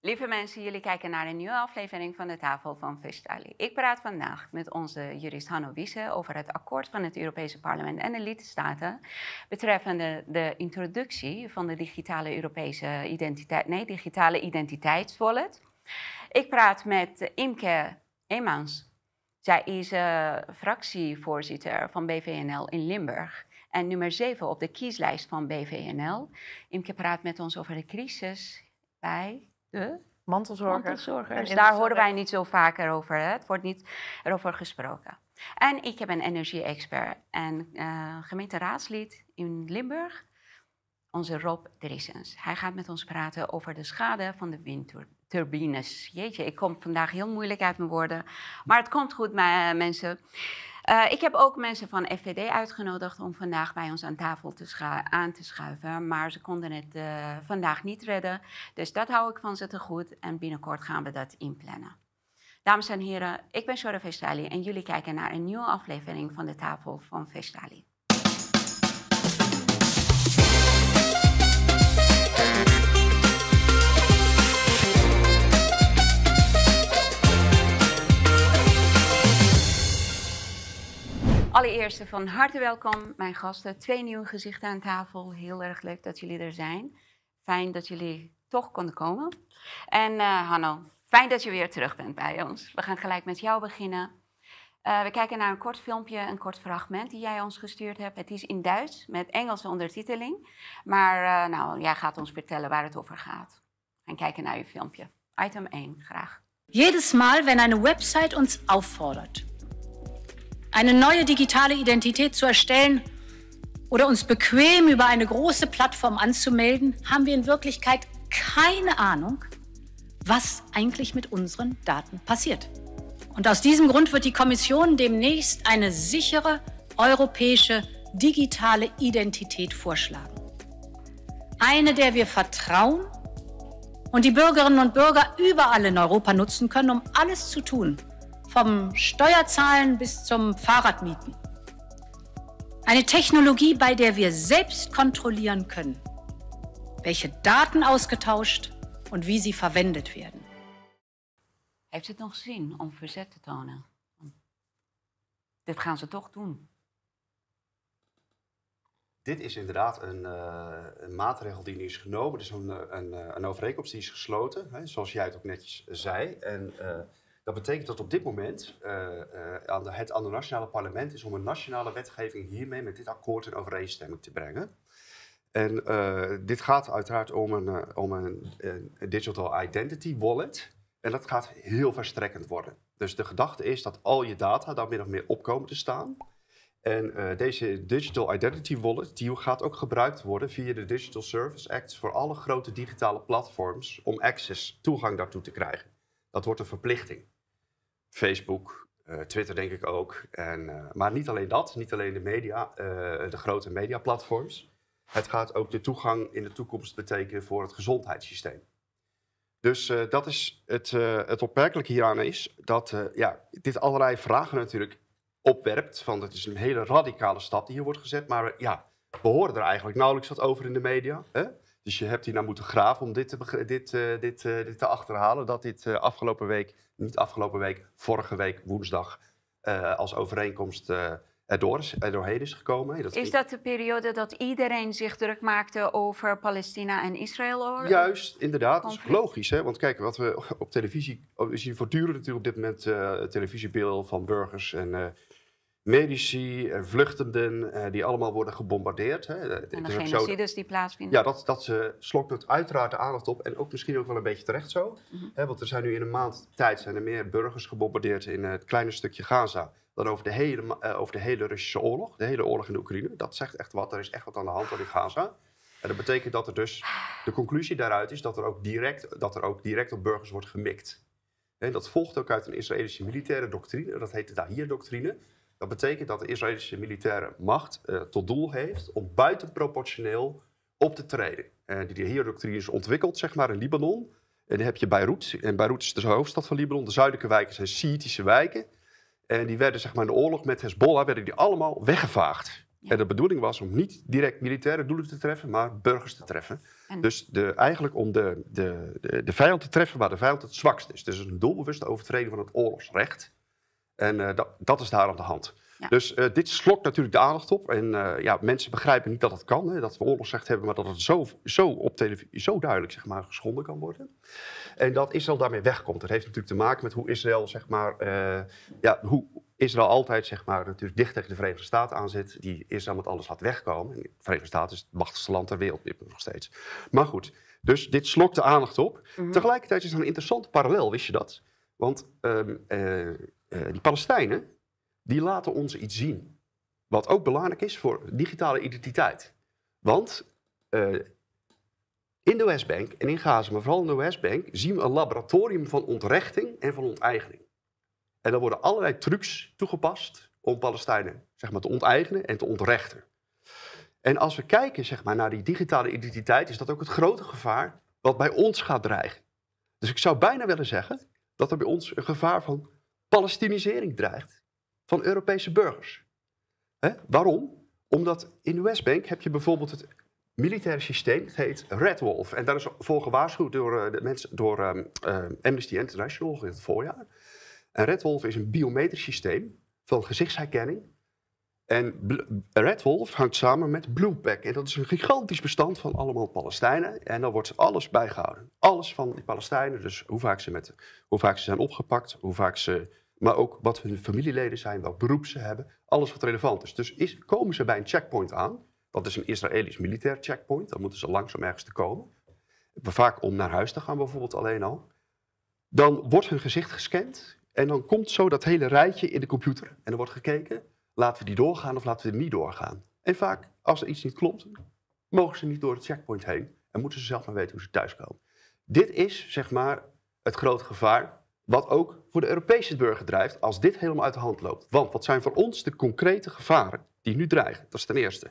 Lieve mensen, jullie kijken naar een nieuwe aflevering van de Tafel van Vestali. Ik praat vandaag met onze jurist Hanno Wiese over het akkoord van het Europese parlement en de lidstaten betreffende de introductie van de digitale Europese identiteit, nee, digitale identiteitswallet. Ik praat met Imke Emmans. Zij is uh, fractievoorzitter van BVNL in Limburg en nummer 7 op de kieslijst van BVNL. Imke praat met ons over de crisis bij de mantelzorgers. Dus daar horen wij niet zo vaker over. Hè? Het wordt niet erover gesproken. En ik heb een energie-expert en uh, gemeenteraadslid in Limburg, onze Rob Drissens. Hij gaat met ons praten over de schade van de windturbines. Jeetje, ik kom vandaag heel moeilijk uit mijn woorden, maar het komt goed, mensen. Uh, ik heb ook mensen van FVD uitgenodigd om vandaag bij ons aan tafel te aan te schuiven. Maar ze konden het uh, vandaag niet redden. Dus dat hou ik van ze te goed. En binnenkort gaan we dat inplannen. Dames en heren, ik ben Shora Vestali en jullie kijken naar een nieuwe aflevering van de Tafel van Vestali. Allereerst van harte welkom, mijn gasten. Twee nieuwe gezichten aan tafel. Heel erg leuk dat jullie er zijn. Fijn dat jullie toch konden komen. En uh, Hanno, fijn dat je weer terug bent bij ons. We gaan gelijk met jou beginnen. Uh, we kijken naar een kort filmpje, een kort fragment die jij ons gestuurd hebt. Het is in Duits met Engelse ondertiteling. Maar uh, nou, jij gaat ons vertellen waar het over gaat. En kijken naar je filmpje. Item 1, graag. Jedes Mal, wenn eine Website uns auffordert, eine neue digitale Identität zu erstellen oder uns bequem über eine große Plattform anzumelden, haben wir in Wirklichkeit keine Ahnung, was eigentlich mit unseren Daten passiert. Und aus diesem Grund wird die Kommission demnächst eine sichere europäische digitale Identität vorschlagen. Eine, der wir vertrauen und die Bürgerinnen und Bürger überall in Europa nutzen können, um alles zu tun, vom Steuerzahlen bis zum Fahrradmieten. Eine Technologie, bei der wir selbst kontrollieren können, welche Daten ausgetauscht und wie sie verwendet werden. Heeft het nog zin om verzet te tonen? Dit gaan ze toch doen. Dit is inderdaad een, uh, een maatregel die nu is genomen. Dus een, een, een overeenkomst die is gesloten, hè, zoals jij het ook netjes zei. En uh, Dat betekent dat op dit moment uh, uh, aan de, het aan het nationale parlement is om een nationale wetgeving hiermee met dit akkoord in overeenstemming te brengen. En uh, dit gaat uiteraard om een, om een, een, digital identity wallet. En dat gaat heel verstrekkend worden. Dus de gedachte is dat al je data daar min of meer op komen te staan. En deze digital identity wallet die gaat ook gebruikt worden via de Digital Service Act voor alle grote digitale platforms om access, toegang daartoe te krijgen. Dat wordt een verplichting. Facebook, uh, Twitter denk ik ook. En, uh, maar niet alleen dat, niet alleen de media, uh, de grote mediaplatforms. Het gaat ook de toegang in de toekomst betekenen voor het gezondheidssysteem. Dus dat is het, het opmerkelijke hieraan is dat ja, dit allerlei vragen natuurlijk opwerpt. Van het is een hele radicale stap die hier wordt gezet. Maar ja, we horen er eigenlijk nauwelijks wat over in de media. Hè? Dus je hebt hier naar moeten graven om dit te, dit, uh, dit, uh, dit te achterhalen. Dat dit uh, afgelopen week, niet afgelopen week, vorige week woensdag als overeenkomst erdoor is, er doorheen is gekomen. Dat is dat de periode dat iedereen zich druk maakte over Palestina en Israël? Juist, inderdaad. Dat is logisch. Hè? Want kijk, wat we op televisie... We zien voortdurend natuurlijk op dit moment televisiebeelden van burgers en medici, en vluchtenden, eh, die allemaal worden gebombardeerd. Hè. En de genocides die plaatsvinden. Ja, dat, dat ze slokt het uiteraard de aandacht op. En ook misschien ook wel een beetje terecht zo. Mm -hmm. hè, want er zijn nu in een maand tijd zijn er meer burgers gebombardeerd in het kleine stukje Gaza dan over de, hele, uh, over de hele Russische oorlog. De hele oorlog in de Oekraïne. Dat zegt echt wat. Er is echt wat aan de hand in Gaza. En dat betekent dat er dus... De conclusie daaruit is dat er ook direct, dat er ook direct op burgers wordt gemikt. En dat volgt ook uit een Israëlische militaire doctrine. Dat heet de Dahir-doctrine. Dat betekent dat de Israëlische militaire macht uh, tot doel heeft om buitenproportioneel op te treden. Uh, die Heer-doctrine is ontwikkeld, zeg maar, in Libanon. En dan heb je Beirut. En Beirut is de hoofdstad van Libanon. De zuidelijke wijken zijn Sjiitische wijken. En die werden, zeg maar, in de oorlog met Hezbollah werden die allemaal weggevaagd. Ja. En de bedoeling was om niet direct militaire doelen te treffen, maar burgers te treffen. En- Dus de, eigenlijk om de, de, de, de vijand te treffen waar de vijand het zwakst is. Dus een doelbewuste overtreding van het oorlogsrecht. En eh, dat, dat is daar aan de hand. Ja. Dus eh, dit slokt natuurlijk de aandacht op. En eh, ja, mensen begrijpen niet dat het kan, hè, dat we oorlogsrecht hebben, maar dat het zo, zo op televisie zo duidelijk zeg maar, geschonden kan worden. En dat Israël daarmee wegkomt. Dat heeft natuurlijk te maken met hoe Israël, zeg maar, eh, ja, hoe Israël altijd zeg maar, natuurlijk dicht tegen de Verenigde Staten aanzit, die Israël met alles had wegkomen. En de Verenigde Staten is het machtigste land ter wereld nog steeds. Maar goed, dus dit slokt de aandacht op. Mhm. Tegelijkertijd is er een interessante parallel, wist je dat? Want ehm, eh, eh, die Palestijnen, die laten ons iets zien. Wat ook belangrijk is voor digitale identiteit. Want eh, in de Westbank en in Gaza, maar vooral in de Westbank, zien we een laboratorium van ontrechting en van onteigening. En er worden allerlei trucs toegepast om Palestijnen zeg maar, te onteigenen en te ontrechten. En als we kijken zeg maar, naar die digitale identiteit, is dat ook het grote gevaar wat bij ons gaat dreigen. Dus ik zou bijna willen zeggen dat er bij ons een gevaar van Palestinisering dreigt van Europese burgers. Waarom? Omdat in de Westbank heb je bijvoorbeeld het militaire systeem, het heet Red Wolf. En daar is voor gewaarschuwd door, eh, de mensen, door ehm, eh, Amnesty International in het voorjaar. En Red Wolf is een biometrisch systeem van gezichtsherkenning. En Red Wolf hangt samen met Bluepack. En dat is een gigantisch bestand van allemaal Palestijnen. En dan wordt alles bijgehouden. Alles van die Palestijnen. Dus hoe vaak ze, met, hoe vaak ze zijn opgepakt, hoe vaak ze, maar ook wat hun familieleden zijn, welk beroep ze hebben. Alles wat relevant is. Dus is, komen ze bij een checkpoint aan. Dat is een Israëlisch militair checkpoint. Dan moeten ze langzaam ergens te komen. Vaak om naar huis te gaan bijvoorbeeld alleen al. Dan wordt hun gezicht gescand. En dan komt zo dat hele rijtje in de computer. En er wordt gekeken, laten we die doorgaan of laten we die niet doorgaan. En vaak, als er iets niet klopt, mogen ze niet door het checkpoint heen. En moeten ze zelf maar weten hoe ze thuiskomen. Dit is, zeg maar, het grote gevaar. Wat ook voor de Europese burger drijft als dit helemaal uit de hand loopt. Want wat zijn voor ons de concrete gevaren die nu dreigen? Dat is ten eerste.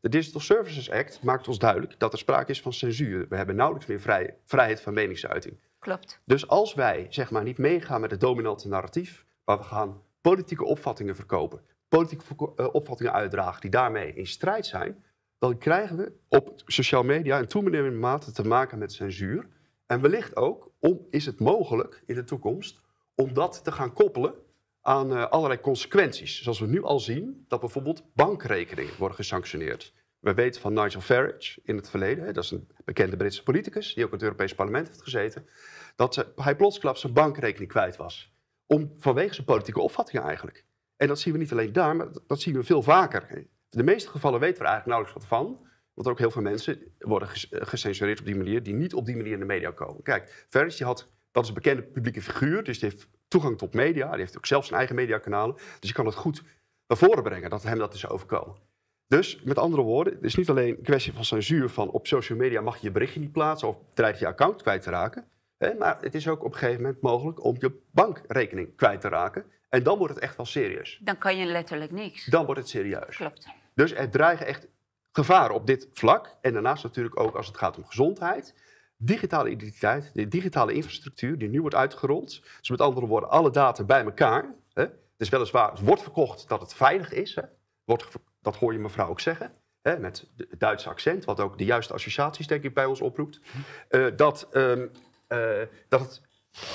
De Digital Services Act maakt ons duidelijk dat er sprake is van censuur. We hebben nauwelijks meer vrij- vrijheid van meningsuiting. Klopt. Dus als wij zeg maar, niet meegaan met het dominante narratief, maar we gaan politieke opvattingen verkopen, politieke eh, opvattingen uitdragen die daarmee in strijd zijn, dan krijgen we op sociale media in toenemende mate te maken met censuur. En wellicht ook om, is het mogelijk in de toekomst om dat te gaan koppelen aan eh, allerlei consequenties. Zoals we nu al zien dat bijvoorbeeld bankrekeningen worden gesanctioneerd. We weten van Nigel Farage in het verleden, hè, dat is een bekende Britse politicus die ook in het Europees Parlement heeft gezeten, dat hij plotsklaps zijn bankrekening kwijt was. Om, vanwege zijn politieke opvattingen eigenlijk. En dat zien we niet alleen daar, maar dat, zien we veel vaker. In de meeste gevallen weten we er eigenlijk nauwelijks wat van. Want ook heel veel mensen worden eh, gecensureerd op die manier, die niet op die manier in de media komen. Kijk, die had, dat is een bekende publieke figuur, dus die heeft toegang tot media. Die heeft ook zelf zijn eigen mediakanalen. Dus je kan het goed naar voren brengen dat hem dat is overkomen. Dus met andere woorden, het is niet alleen een kwestie van censuur van op social media mag je je berichtje niet plaatsen of dreig je account kwijt te raken. Hè, maar het is ook op een gegeven moment mogelijk om je bankrekening kwijt te raken. En dan wordt het echt wel serieus. Dan kan je letterlijk niks. Dan wordt het serieus. Klopt. Dus er dreigen echt gevaren op dit vlak. En daarnaast natuurlijk ook als het gaat om gezondheid. Digitale identiteit, de digitale infrastructuur die nu wordt uitgerold. Dus met andere woorden, alle data bij elkaar. Hè. Het is weliswaar, het wordt verkocht dat het veilig is. Hè. Wordt, dat hoor je mevrouw ook zeggen. Hè, met het Duitse accent, wat ook de juiste associaties denk ik bij ons oproept. Eh, dat, ehm, eh, dat het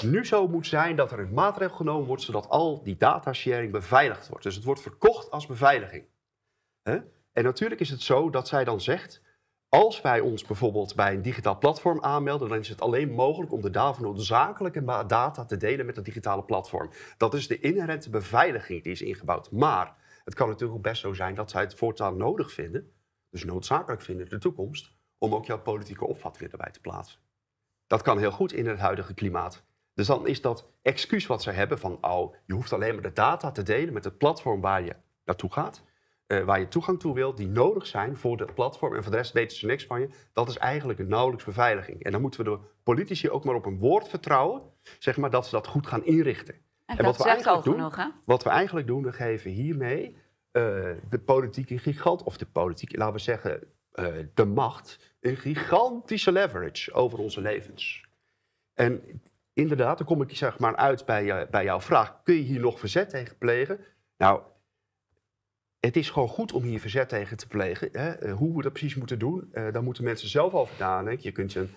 nu zo moet zijn dat er een maatregel genomen wordt zodat al die datasharing beveiligd wordt. Dus het wordt verkocht als beveiliging. En natuurlijk is het zo dat zij dan zegt, als wij ons bijvoorbeeld bij een digitaal platform aanmelden, dan is het alleen mogelijk om de noodzakelijke data te delen met het digitale platform. Dat is de inherente beveiliging die is ingebouwd. Maar het kan natuurlijk ook best zo zijn dat zij het voortaan nodig vinden, dus noodzakelijk vinden in de toekomst, om ook jouw politieke opvattingen erbij te plaatsen. Dat kan heel goed in het huidige klimaat. Dus dan is dat excuus wat zij hebben van, oh, je hoeft alleen maar de data te delen met het platform waar je naartoe gaat, eh, waar je toegang toe wilt, die nodig zijn voor dat platform en voor de rest weten ze niks van je. Dat is eigenlijk een nauwelijks beveiliging. En dan moeten we de politici ook maar op een woord vertrouwen, zeg maar, dat ze dat goed gaan inrichten. En, En dat wat we eigenlijk doen- genoeg? Wat we eigenlijk doen, we geven hiermee eh, de politieke gigant, of de politiek, laten we zeggen, eh, de macht, een gigantische leverage over onze levens. En inderdaad, dan kom ik zeg maar uit bij, bij jouw vraag, kun je hier nog verzet tegen plegen? Nou, het is gewoon goed om hier verzet tegen te plegen. Hè? Eh, hoe we dat precies moeten doen, uh, daar moeten mensen zelf over nadenken. Je kunt je...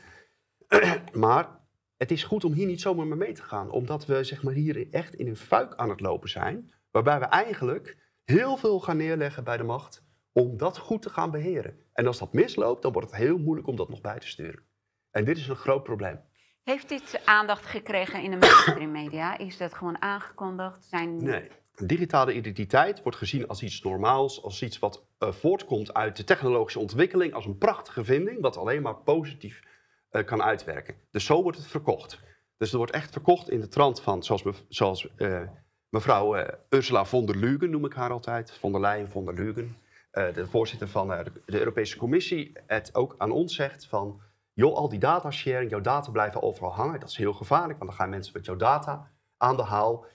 maar het is goed om hier niet zomaar mee te gaan. Omdat we zeg maar, hier echt in een fuik aan het lopen zijn. Waarbij we eigenlijk heel veel gaan neerleggen bij de macht om dat goed te gaan beheren. En als dat misloopt, dan wordt het heel moeilijk om dat nog bij te sturen. En dit is een groot probleem. Heeft dit aandacht gekregen in de mainstream media? Is dat gewoon aangekondigd? Zijn... Nee. Digitale identiteit wordt gezien als iets normaals, als iets wat uh, voortkomt uit de technologische ontwikkeling, als een prachtige vinding, wat alleen maar positief uh, kan uitwerken. Dus zo wordt het verkocht. Dus er wordt echt verkocht in de trant van, zoals, zoals uh, mevrouw Ursula von der Leyen, noem ik haar altijd, von der Leyen, von der Leyen, de voorzitter van de Europese Commissie, het ook aan ons zegt van, joh, al die datasharing, jouw data blijven overal hangen, dat is heel gevaarlijk, want dan gaan mensen met jouw data aan de haal.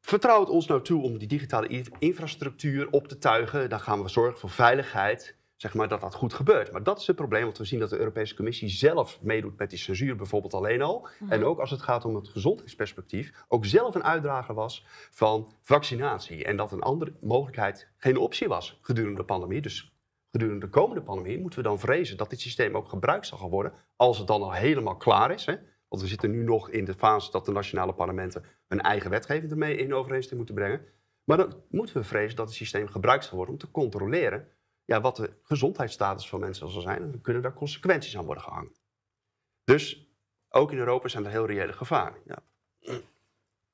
Vertrouw het ons nou toe om die digitale infrastructuur op te tuigen. Dan gaan we zorgen voor veiligheid, zeg maar, dat dat goed gebeurt. Maar dat is het probleem, want we zien dat de Europese Commissie zelf meedoet met die censuur bijvoorbeeld alleen al. Mhm. En ook als het gaat om het gezondheidsperspectief, ook zelf een uitdrager was van vaccinatie. En dat een andere mogelijkheid geen optie was gedurende de pandemie. Dus gedurende de komende pandemie moeten we dan vrezen dat dit systeem ook gebruikt zal gaan worden als het dan al helemaal klaar is. Hè? Want we zitten nu nog in de fase dat de nationale parlementen hun eigen wetgeving ermee in overeenstemming moeten brengen. Maar dan moeten we vrezen dat het systeem gebruikt zal worden om te controleren ja, wat de gezondheidsstatus van mensen zal zijn. En dan kunnen daar consequenties aan worden gehangen. Dus ook in Europa zijn er heel reële gevaren. Ja.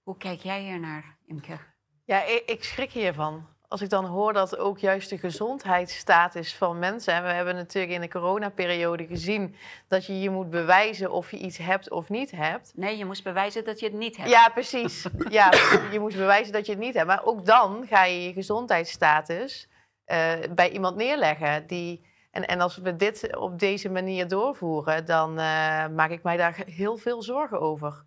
Hoe kijk jij hier naar, Imke? Ja, ik, ik schrik hiervan als ik dan hoor dat ook juist de gezondheidsstatus van mensen. En we hebben natuurlijk in de coronaperiode gezien dat je je moet bewijzen of je iets hebt of niet hebt. Nee, je moest bewijzen dat je het niet hebt. Ja, precies. Ja, je moest bewijzen dat je het niet hebt. Maar ook dan ga je je gezondheidsstatus uh, bij iemand neerleggen. Die, en, en als we dit op deze manier doorvoeren, dan uh, maak ik mij daar heel veel zorgen over.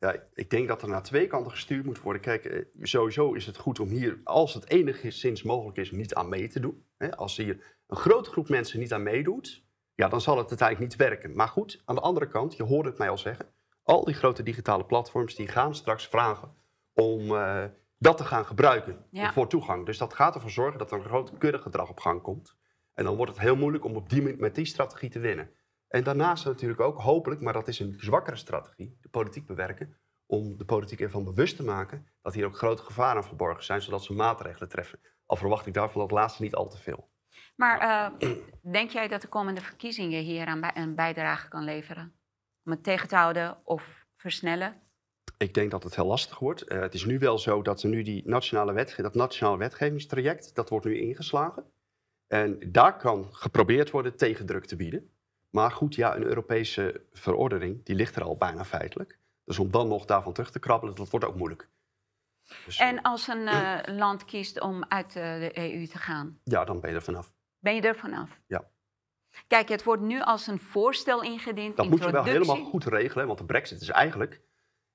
Ja, ik denk dat er naar twee kanten gestuurd moet worden. Kijk, eh, sowieso is het goed om hier, als het enigszins mogelijk is, niet aan mee te doen. Als hier een grote groep mensen niet aan meedoet, ja, dan zal het uiteindelijk niet werken. Maar goed, aan de andere kant, je hoort het mij al zeggen, al die grote digitale platforms die gaan straks vragen om uh, dat te gaan gebruiken voor toegang. Dus dat gaat ervoor zorgen dat er een groot kuddegedrag op gang komt. En dan wordt het heel moeilijk om op die, met die strategie te winnen. En daarnaast natuurlijk ook hopelijk, maar dat is een zwakkere strategie, de politiek bewerken, om de politiek ervan bewust te maken dat hier ook grote gevaren verborgen zijn, zodat ze maatregelen treffen. Al verwacht ik daarvan dat laatste niet al te veel. Maar uh, denk jij dat de komende verkiezingen hier aan een bijdrage kan leveren? Om het tegen te houden of versnellen? Ik denk dat het heel lastig wordt. Uh, het is nu wel zo dat nu die nationale wetge dat nationale wetgevingstraject, dat wordt nu ingeslagen. En daar kan geprobeerd worden tegendruk te bieden. Maar goed, ja, een Europese verordening, die ligt er al bijna feitelijk. Dus om dan nog daarvan terug te krabbelen, dat wordt ook moeilijk. Dus, en als een uh, land kiest om uit de EU te gaan? Ja, dan ben je er vanaf. Ben je er vanaf? Ja. Kijk, het wordt nu als een voorstel ingediend. Dat moet je wel helemaal goed regelen, want de brexit is eigenlijk...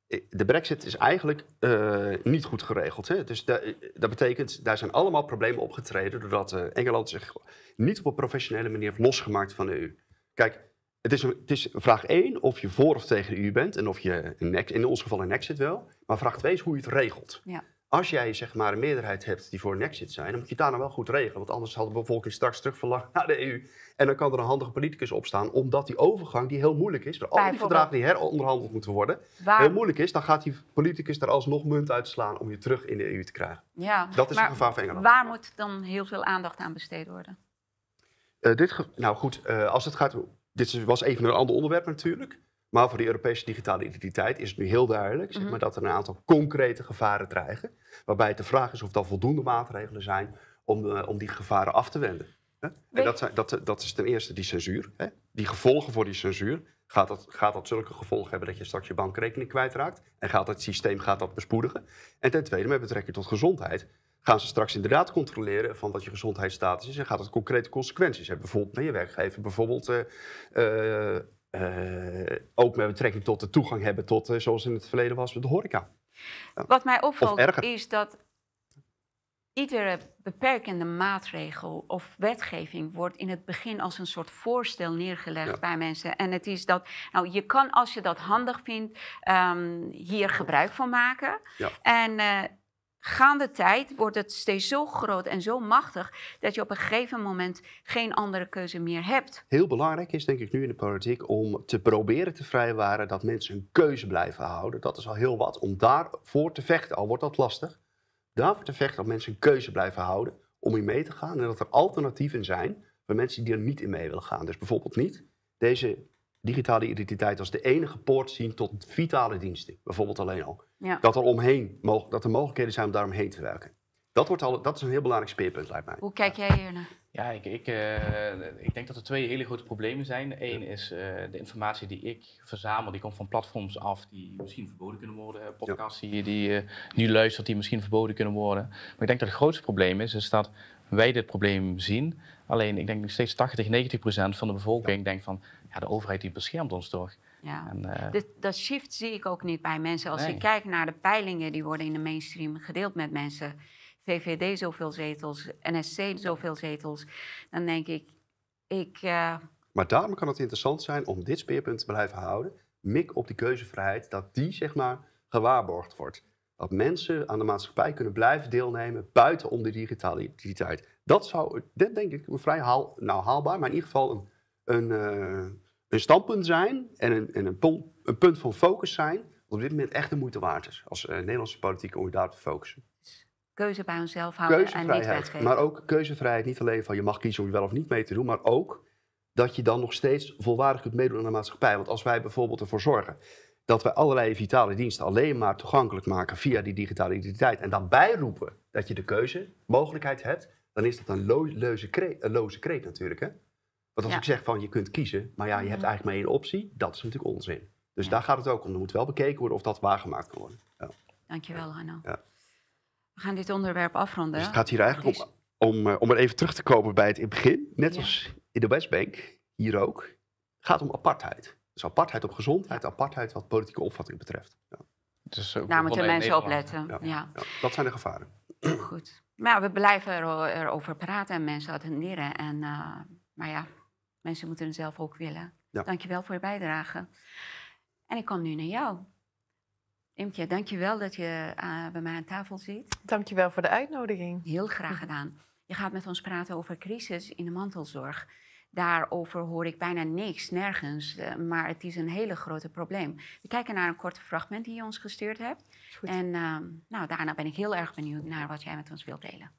Eh, de brexit is eigenlijk uh, niet goed geregeld. Hè? Dus dat, dat betekent, daar zijn allemaal problemen opgetreden... doordat uh, Engeland zich niet op een professionele manier heeft losgemaakt van de EU. Kijk, het is, het is vraag 1 of je voor of tegen de EU bent en of je een in ons geval een exit wil. Maar vraag 2 is hoe je het regelt. Ja. Als jij zeg maar een meerderheid hebt die voor een exit zijn, dan moet je het daar nou wel goed regelen. Want anders zal de bevolking straks terugverlangen naar de EU. En dan kan er een handige politicus opstaan, omdat die overgang, die heel moeilijk is, voor al die verdragen die heronderhandeld moeten worden, heel moeilijk is, dan gaat die politicus daar alsnog munt uitslaan om je terug in de EU te krijgen. Ja, dat is een gevaar voor Engeland. Waar moet dan heel veel aandacht aan besteed worden? Uh, dit nou goed, uh, als het gaat. Dit was even een ander onderwerp natuurlijk. Maar voor de Europese digitale identiteit is het nu heel duidelijk zeg mhm. maar, dat er een aantal concrete gevaren dreigen. Waarbij het de vraag is of er voldoende maatregelen zijn om, uh, om die gevaren af te wenden. Hè? En dat, zijn, dat, dat is ten eerste die censuur. Hè? Die gevolgen voor die censuur. Gaat dat, gaat dat zulke gevolgen hebben dat je straks je bankrekening kwijtraakt? En gaat het systeem gaat dat bespoedigen? En ten tweede, met betrekking tot gezondheid, gaan ze straks inderdaad controleren van wat je gezondheidsstatus is en gaat dat concrete consequenties hebben. Bijvoorbeeld naar je werkgever, bijvoorbeeld uh, uh, ook met betrekking tot de toegang hebben tot, zoals in het verleden was, met de horeca. Wat mij opvalt is dat iedere beperkende maatregel of wetgeving wordt in het begin als een soort voorstel neergelegd bij mensen. En het is dat, nou, je kan als je dat handig vindt, um, hier gebruik van maken. Ja. En gaande tijd wordt het steeds zo groot en zo machtig dat je op een gegeven moment geen andere keuze meer hebt. Heel belangrijk is denk ik nu in de politiek om te proberen te vrijwaren dat mensen een keuze blijven houden. Dat is al heel wat. Om daarvoor te vechten, al wordt dat lastig, daarvoor te vechten dat mensen een keuze blijven houden om in mee te gaan. En dat er alternatieven zijn voor mensen die er niet in mee willen gaan. Dus bijvoorbeeld niet deze digitale identiteit als de enige poort zien tot vitale diensten. Bijvoorbeeld alleen al. Ja. Dat er omheen, dat er mogelijkheden zijn om daaromheen te werken. Dat, wordt al, dat is een heel belangrijk speerpunt, lijkt mij. Hoe kijk jij hier naar? Ja, ik, ik, eh, ik denk dat er twee hele grote problemen zijn. Eén is eh, de informatie die ik verzamel, die komt van platforms af die misschien verboden kunnen worden. Podcasts die je die, eh, nu luistert, die misschien verboden kunnen worden. Maar ik denk dat het grootste probleem is, is dat wij dit probleem zien. Alleen ik denk nog steeds 80, 90 procent van de bevolking denkt van, ja, de overheid die beschermt ons toch. Ja. En, eh, Dit- dat shift zie ik ook niet bij mensen. Als Nee. je kijkt naar de peilingen die worden in de mainstream gedeeld met mensen. VVD zoveel zetels, NSC zoveel zetels. Dan denk ik, ik eh, Maar daarom kan het interessant zijn om dit speerpunt te blijven houden. Mik op die keuzevrijheid, dat die zeg maar gewaarborgd wordt. Dat mensen aan de maatschappij kunnen blijven deelnemen buiten om de digitale identiteit. Dat zou, dit denk ik, een vrij haal, nou, haalbaar, maar in ieder geval een, een, eh, een standpunt zijn en een, en een, punt van focus zijn. Wat op dit moment echt de moeite waard is als eh, Nederlandse politiek om je daarop te focussen. keuze bij onszelf houden en niet wetgeven. maar ook keuzevrijheid niet alleen van je mag kiezen om je wel of niet mee te doen, maar ook dat je dan nog steeds volwaardig kunt meedoen aan de maatschappij. Want als wij bijvoorbeeld ervoor zorgen dat wij allerlei vitale diensten alleen maar toegankelijk maken via die digitale identiteit en dan bijroepen dat je de keuzemogelijkheid hebt, dan is dat een lo- leuze kreet, een loze kreet natuurlijk. Hè? Want als Ja. ik zeg van je kunt kiezen, maar ja, je hebt Mhm. eigenlijk maar één optie, dat is natuurlijk onzin. Dus Ja. daar gaat het ook om. Er moet wel bekeken worden of dat waargemaakt kan worden. Ja. Dankjewel, Hanno. Ja. We gaan dit onderwerp afronden. Dus het gaat hier eigenlijk om, om, eh, om er even terug te komen bij het in het begin. Net als in de Westbank, hier ook. Het gaat om apartheid. Dus apartheid op gezondheid, apartheid wat politieke opvatting betreft. Ja, is ook Daar moeten begonnen in mensen op letten. Ja. Ja. ja, dat zijn de gevaren. goed. Maar ja, we blijven er, erover praten en mensen attenderen. En, eh, maar ja, mensen moeten het zelf ook willen. Ja. Dankjewel voor je bijdrage. En ik kom nu naar jou. Imke, dankjewel dat je eh, bij mij aan tafel zit. Dankjewel voor de uitnodiging. Heel graag gedaan. Je gaat met ons praten over crisis in de mantelzorg. Daarover hoor ik bijna niks, nergens. eh, maar het is een hele grote probleem. We kijken naar een korte fragment die je ons gestuurd hebt. Goed. En ehm, nou, daarna ben ik heel erg benieuwd naar wat jij met ons wilt delen.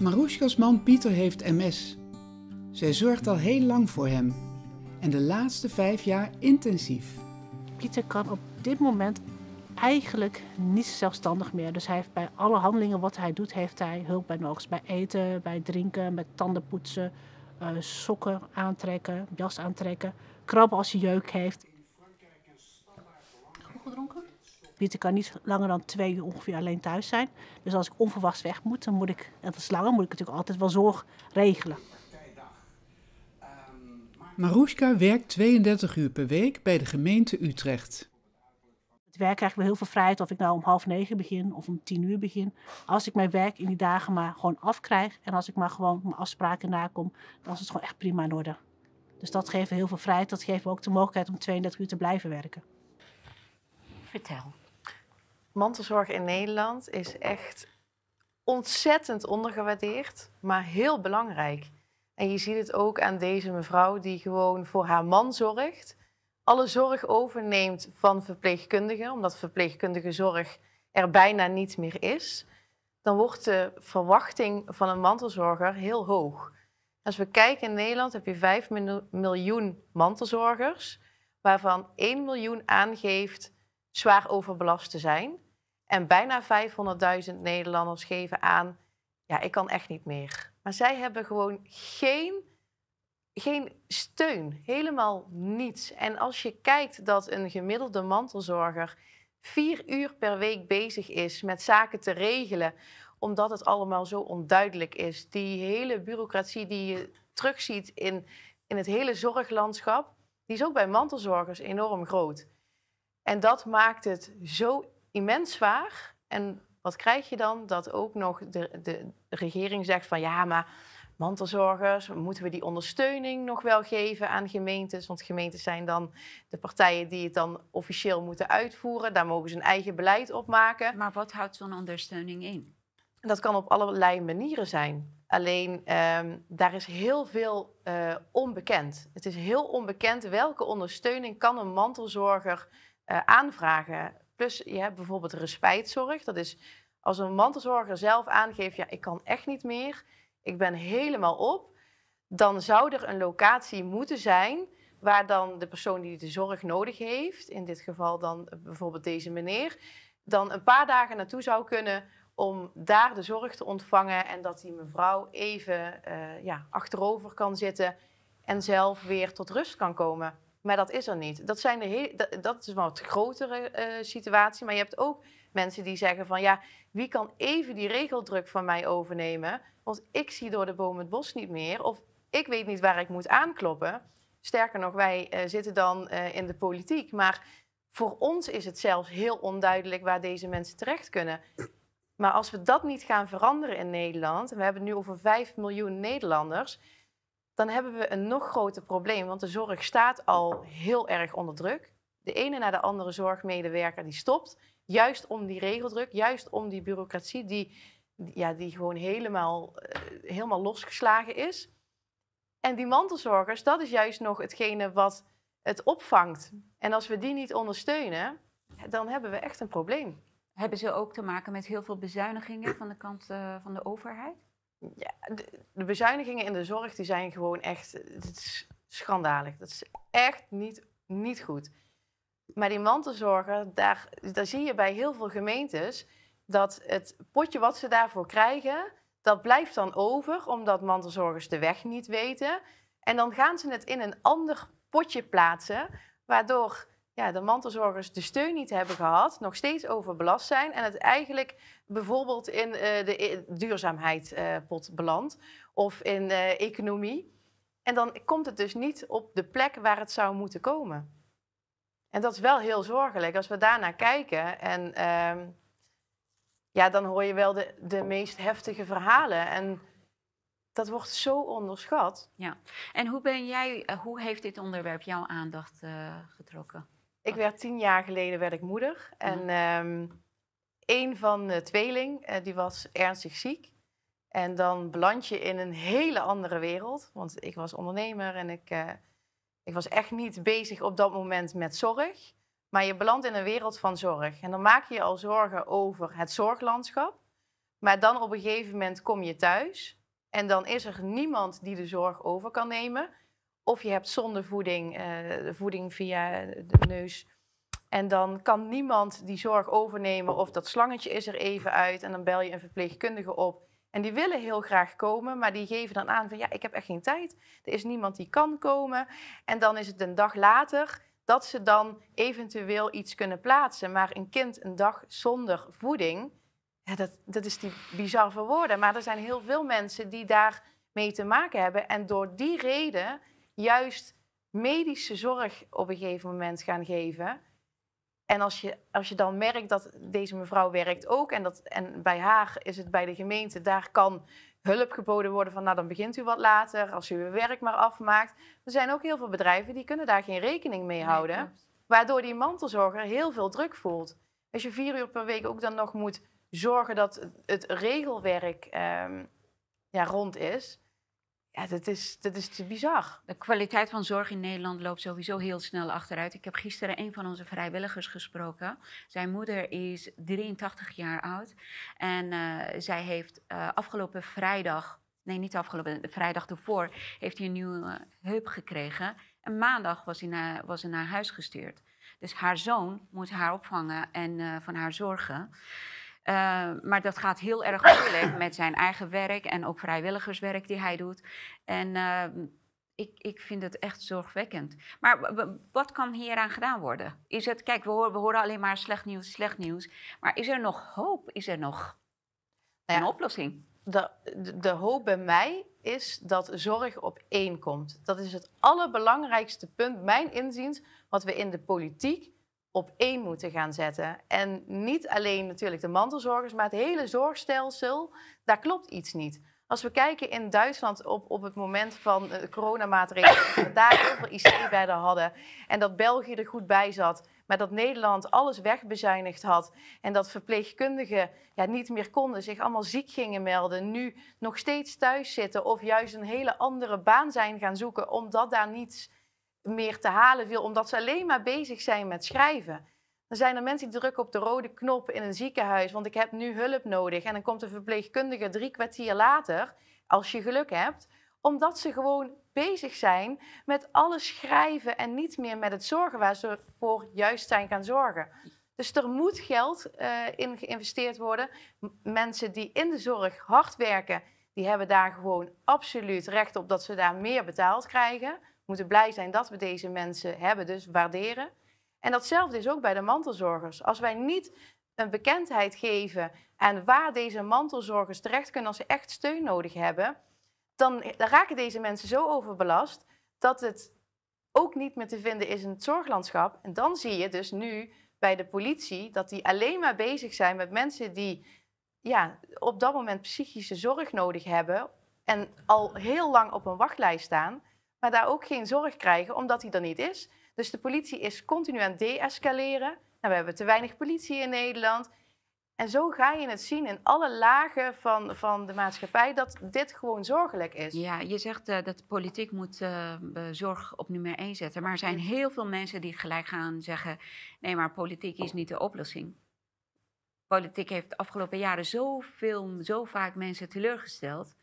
Maroesja's man Pieter heeft MS. Zij zorgt al heel lang voor hem. En de laatste vijf jaar intensief. Pieter kan op dit moment eigenlijk niet zelfstandig meer. Dus hij heeft bij alle handelingen wat hij doet, heeft hij hulp bij nodig. Bij eten, bij drinken, met tanden poetsen, eh, sokken aantrekken, jas aantrekken, krabben als hij jeuk heeft. Goed gedronken? Pieter kan niet langer dan twee uur ongeveer alleen thuis zijn. Dus als ik onverwachts weg moet, dan moet ik, en dat is langer, moet ik natuurlijk altijd wel zorg regelen. Maroeska werkt 32 uur per week bij de gemeente Utrecht. Het werk krijg ik wel heel veel vrijheid of ik nou om half negen begin of om tien uur begin. Als ik mijn werk in die dagen maar gewoon afkrijg en als ik maar gewoon mijn afspraken nakom, dan is het gewoon echt prima in orde. Dus dat geeft me heel veel vrijheid. Dat geeft me ook de mogelijkheid om 32 uur te blijven werken. Vertel. Mantelzorg in Nederland is echt ontzettend ondergewaardeerd, maar heel belangrijk. En je ziet het ook aan deze mevrouw die gewoon voor haar man zorgt. Alle zorg overneemt van verpleegkundigen, omdat verpleegkundige zorg er bijna niet meer is. Dan wordt de verwachting van een mantelzorger heel hoog. Als we kijken in Nederland heb je 5 mil- miljoen mantelzorgers, waarvan 1 miljoen aangeeft zwaar overbelast te zijn. En bijna 500.000 Nederlanders geven aan, ja, ik kan echt niet meer. Maar zij hebben gewoon geen, geen steun, helemaal niets. En als je kijkt dat een gemiddelde mantelzorger vier uur per week bezig is met zaken te regelen, omdat het allemaal zo onduidelijk is, die hele bureaucratie die je terugziet in, in het hele zorglandschap, die is ook bij mantelzorgers enorm groot. En dat maakt het zo immens zwaar. En wat krijg je dan? Dat ook nog de, de regering zegt van ja, maar mantelzorgers, moeten we die ondersteuning nog wel geven aan gemeentes? Want gemeentes zijn dan de partijen die het dan officieel moeten uitvoeren. Daar mogen ze een eigen beleid op maken. Maar wat houdt zo'n ondersteuning in? Dat kan op allerlei manieren zijn. Alleen ehm, daar is heel veel uh, onbekend. Het is heel onbekend welke ondersteuning kan een mantelzorger uh, aanvragen. Plus je hebt bijvoorbeeld respijtzorg. Dat is als een mantelzorger zelf aangeeft, ja, ik kan echt niet meer, ik ben helemaal op, dan zou er een locatie moeten zijn waar dan de persoon die de zorg nodig heeft, in dit geval dan bijvoorbeeld deze meneer, dan een paar dagen naartoe zou kunnen om daar de zorg te ontvangen en dat die mevrouw even uh, ja, achterover kan zitten en zelf weer tot rust kan komen. Maar dat is er niet. Dat, zijn de dat, dat is een wat grotere uh, situatie. Maar je hebt ook mensen die zeggen van ja, wie kan even die regeldruk van mij overnemen? Want ik zie door de boom het bos niet meer. Of ik weet niet waar ik moet aankloppen. Sterker nog, wij uh, zitten dan uh, in de politiek. Maar voor ons is het zelfs heel onduidelijk waar deze mensen terecht kunnen. Maar als we dat niet gaan veranderen in Nederland, en we hebben het nu over 5 miljoen Nederlanders, dan hebben we een nog groter probleem. Want de zorg staat al heel erg onder druk. De ene na de andere zorgmedewerker die stopt. Juist om die regeldruk, juist om die bureaucratie die, ja, die gewoon helemaal, uh, helemaal losgeslagen is. En die mantelzorgers, dat is juist nog hetgene wat het opvangt. En als we die niet ondersteunen, dan hebben we echt een probleem. Hebben ze ook te maken met heel veel bezuinigingen van de kant uh, van de overheid? Ja, de, de, bezuinigingen in de zorg die zijn gewoon echt het is schandalig. Dat is echt niet, niet goed. Maar die mantelzorger, daar, daar zie je bij heel veel gemeentes dat het potje wat ze daarvoor krijgen, dat blijft dan over, omdat mantelzorgers de weg niet weten. En dan gaan ze het in een ander potje plaatsen, waardoor ja, de mantelzorgers de steun niet hebben gehad, nog steeds overbelast zijn en het eigenlijk bijvoorbeeld in uh, de duurzaamheidspot uh, belandt of in uh, economie. En dan komt het dus niet op de plek waar het zou moeten komen. En dat is wel heel zorgelijk als we daarnaar kijken. En uh, ja, dan hoor je wel de, de meest heftige verhalen. En dat wordt zo onderschat. Ja. En hoe, ben jij, hoe heeft dit onderwerp jouw aandacht uh, getrokken? Ik werd tien jaar geleden werd ik moeder. En um, een van de tweeling, uh, die was ernstig ziek. En dan beland je in een hele andere wereld. Want ik was ondernemer en ik... Uh, ik was echt niet bezig op dat moment met zorg. Maar je belandt in een wereld van zorg. En dan maak je je al zorgen over het zorglandschap. Maar dan op een gegeven moment kom je thuis. En dan is er niemand die de zorg over kan nemen. Of je hebt zondevoeding, uh, voeding via de neus. En dan kan niemand die zorg overnemen. Of dat slangetje is er even uit. En dan bel je een verpleegkundige op. En die willen heel graag komen, maar die geven dan aan van ja, ik heb echt geen tijd. Er is niemand die kan komen. En dan is het een dag later dat ze dan eventueel iets kunnen plaatsen. Maar een kind een dag zonder voeding, ja, dat, dat is die bizar woorden. Maar er zijn heel veel mensen die daarmee te maken hebben. En door die reden juist medische zorg op een gegeven moment gaan geven. En als je, als je dan merkt dat deze mevrouw werkt ook, en, dat, en bij haar is het bij de gemeente, daar kan hulp geboden worden van, nou dan begint u wat later, als u uw werk maar afmaakt. Er zijn ook heel veel bedrijven die kunnen daar geen rekening mee houden, nee, waardoor die mantelzorger heel veel druk voelt. Als je vier uur per week ook dan nog moet zorgen dat het regelwerk um, ja, rond is, ja, dat is, dat is te bizar. De kwaliteit van zorg in Nederland loopt sowieso heel snel achteruit. Ik heb gisteren een van onze vrijwilligers gesproken. Zijn moeder is 83 jaar oud. En uh, zij heeft uh, afgelopen vrijdag, nee niet afgelopen, de vrijdag ervoor, heeft hij een nieuwe heup gekregen. En maandag was hij naar, was hij naar huis gestuurd. Dus haar zoon moet haar opvangen en van haar zorgen. Uh, maar dat gaat heel erg moeilijk met zijn eigen werk en ook vrijwilligerswerk die hij doet. En uh, ik, ik vind het echt zorgwekkend. Maar wat kan hieraan gedaan worden? Is het, kijk, we horen, we horen alleen maar slecht nieuws, slecht nieuws. Maar is er nog hoop? Is er nog nou ja, een oplossing? De, de, de hoop bij mij is dat zorg op één komt. Dat is het allerbelangrijkste punt, mijn inziens, wat we in de politiek op één moeten gaan zetten. En niet alleen natuurlijk de mantelzorgers, maar het hele zorgstelsel, daar klopt iets niet. Als we kijken in Duitsland op, op het moment van de coronamaatregelen, dat we daar heel veel IC-bedden hadden en dat België er goed bij zat, maar dat Nederland alles wegbezuinigd had en dat verpleegkundigen ja, niet meer konden, zich allemaal ziek gingen melden, nu nog steeds thuis zitten of juist een hele andere baan zijn gaan zoeken omdat daar niets meer te halen viel, omdat ze alleen maar bezig zijn met schrijven. Dan zijn er mensen die drukken op de rode knop in een ziekenhuis, want ik heb nu hulp nodig. En dan komt de verpleegkundige drie kwartier later, als je geluk hebt, omdat ze gewoon bezig zijn met alles schrijven en niet meer met het zorgen waar ze voor juist zijn gaan zorgen. Dus er moet geld uh, in geïnvesteerd worden. Mensen die in de zorg hard werken, die hebben daar gewoon absoluut recht op dat ze daar meer betaald krijgen. Moeten blij zijn dat we deze mensen hebben, dus waarderen. En datzelfde is ook bij de mantelzorgers. Als wij niet een bekendheid geven aan waar deze mantelzorgers terecht kunnen als ze echt steun nodig hebben, dan, raken deze mensen zo overbelast dat het ook niet meer te vinden is in het zorglandschap. En dan zie je dus nu bij de politie dat die alleen maar bezig zijn met mensen die ja, op dat moment psychische zorg nodig hebben en al heel lang op een wachtlijst staan, maar daar ook geen zorg krijgen omdat die er niet is. Dus de politie is continu aan het de-escaleren. Nou, we hebben te weinig politie in Nederland. En zo ga je het zien in alle lagen van, van de maatschappij dat dit gewoon zorgelijk is. Ja, je zegt uh, dat de politiek moet uh, zorg op nummer 1 zetten. Maar er zijn heel veel mensen die gelijk gaan zeggen: nee, maar politiek is niet de oplossing. Politiek heeft de afgelopen jaren zoveel, zo vaak mensen teleurgesteld.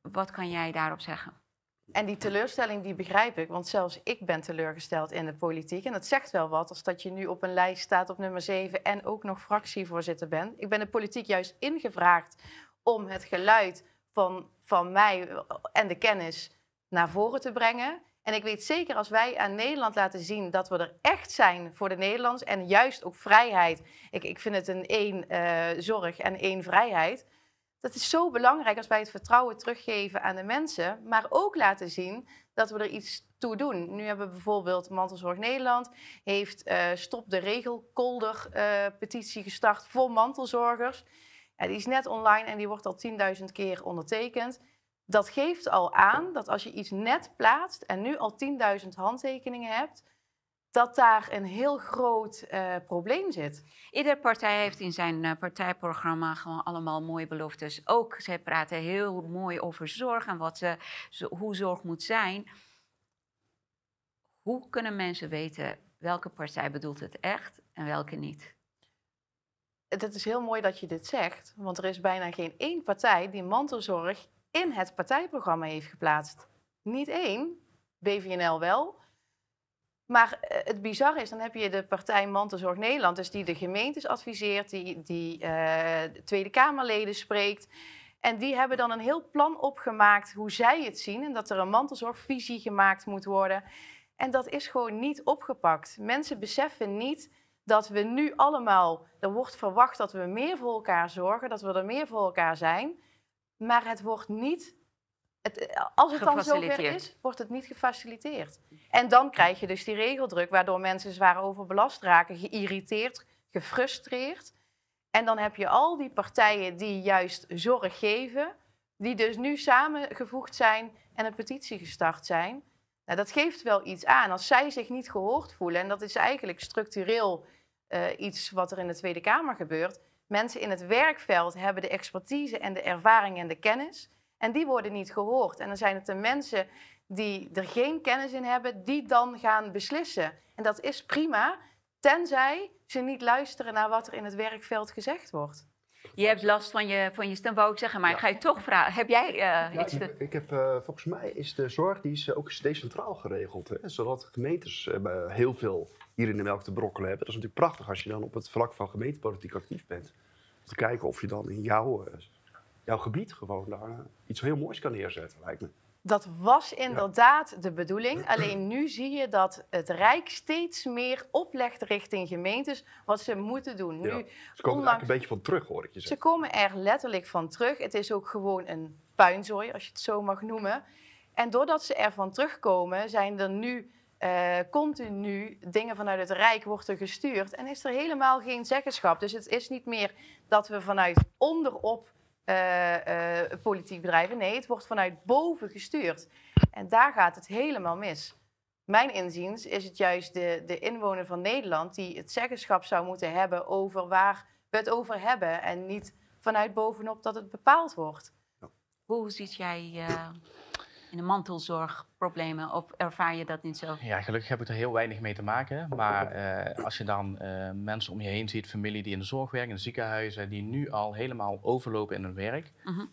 Wat kan jij daarop zeggen? En die teleurstelling die begrijp ik, want zelfs ik ben teleurgesteld in de politiek. En dat zegt wel wat als dat je nu op een lijst staat op nummer 7 en ook nog fractievoorzitter bent. Ik ben de politiek juist ingevraagd om het geluid van, van mij en de kennis naar voren te brengen. En ik weet zeker als wij aan Nederland laten zien dat we er echt zijn voor de Nederlanders en juist ook vrijheid. Ik, ik vind het een één uh, zorg en één vrijheid dat is zo belangrijk als wij het vertrouwen teruggeven aan de mensen, maar ook laten zien dat we er iets toe doen. Nu hebben we bijvoorbeeld Mantelzorg Nederland heeft uh, Stop de Regelkolder uh, petitie gestart voor mantelzorgers. Ja, die is net online en die wordt al 10.000 keer ondertekend. Dat geeft al aan dat als je iets net plaatst en nu al 10.000 handtekeningen hebt, dat daar een heel groot uh, probleem zit. Iedere partij heeft in zijn uh, partijprogramma gewoon allemaal mooie beloftes. Ook zij praten heel mooi over zorg en wat ze, hoe zorg moet zijn. Hoe kunnen mensen weten welke partij bedoelt het echt en welke niet? Het is heel mooi dat je dit zegt, want er is bijna geen één partij die mantelzorg in het partijprogramma heeft geplaatst. Niet één, BVNL wel, maar eh, het bizarre is, dan heb je de partij Mantelzorg Nederland, dus die de gemeentes adviseert, die, die de Tweede Kamerleden spreekt. En die hebben dan een heel plan opgemaakt hoe zij het zien en dat er een mantelzorgvisie gemaakt moet worden. En dat is gewoon niet opgepakt. Mensen beseffen niet dat we nu allemaal, er wordt verwacht dat we meer voor elkaar zorgen, dat we er meer voor elkaar zijn. Maar het wordt niet het, eh, als het dan zover is, wordt het niet gefaciliteerd. En dan krijg je dus die regeldruk, waardoor mensen zwaar overbelast raken, geïrriteerd, gefrustreerd. En dan heb je al die partijen die juist zorg geven, die dus nu samengevoegd zijn en een petitie gestart zijn. Nou, dat geeft wel iets aan. Als zij zich niet gehoord voelen, en dat is eigenlijk structureel uh, iets wat er in de Tweede Kamer gebeurt. Mensen in het werkveld hebben de expertise en de ervaring en de kennis. En die worden niet gehoord. En dan zijn het de mensen die er geen kennis in hebben, die dan gaan beslissen. En dat is prima, tenzij ze niet luisteren naar wat er in het werkveld gezegd wordt. Je hebt last van je, van je stem, wou ik zeggen, maar ik ga je toch vragen. Heb jij uh, iets te... Ik heb, uh, volgens mij is de zorg die is ook decentraal geregeld. Hè? Zodat gemeentes uh, heel veel hier in de melk te brokkelen hebben. Dat is natuurlijk prachtig als je dan op het vlak van gemeentepolitiek actief bent. Om te kijken of je dan in jouw jouw gebied gewoon daar iets heel moois kan neerzetten, lijkt me. Dat was inderdaad de bedoeling. Alleen nu zie je dat het Rijk steeds meer oplegt richting gemeentes wat ze moeten doen. Nu, ja. Ze komen ondanks... er een beetje van terug, hoor ik je zeggen. Ze komen er letterlijk van terug. Het is ook gewoon een puinzooi, als je het zo mag noemen. En doordat ze ervan terugkomen, zijn er nu uh, continu dingen vanuit het Rijk worden gestuurd. En is er helemaal geen zeggenschap. Dus het is niet meer dat we vanuit onderop eh, eh, politiek bedrijven. Nee, het wordt vanuit boven gestuurd. En daar gaat het helemaal mis. Mijn inziens is het juist de, de inwoner van Nederland die het zeggenschap zou moeten hebben over waar we het over hebben. En niet vanuit bovenop dat het bepaald wordt. Hoe ziet jij eh, in de mantelzorg problemen? Of ervaar je dat niet zo? Ja, gelukkig heb ik er heel weinig mee te maken. Maar eh, als je dan eh, mensen om je heen ziet, familie die in de zorg werken, in de ziekenhuizen, die nu al helemaal overlopen in hun werk. Mhm.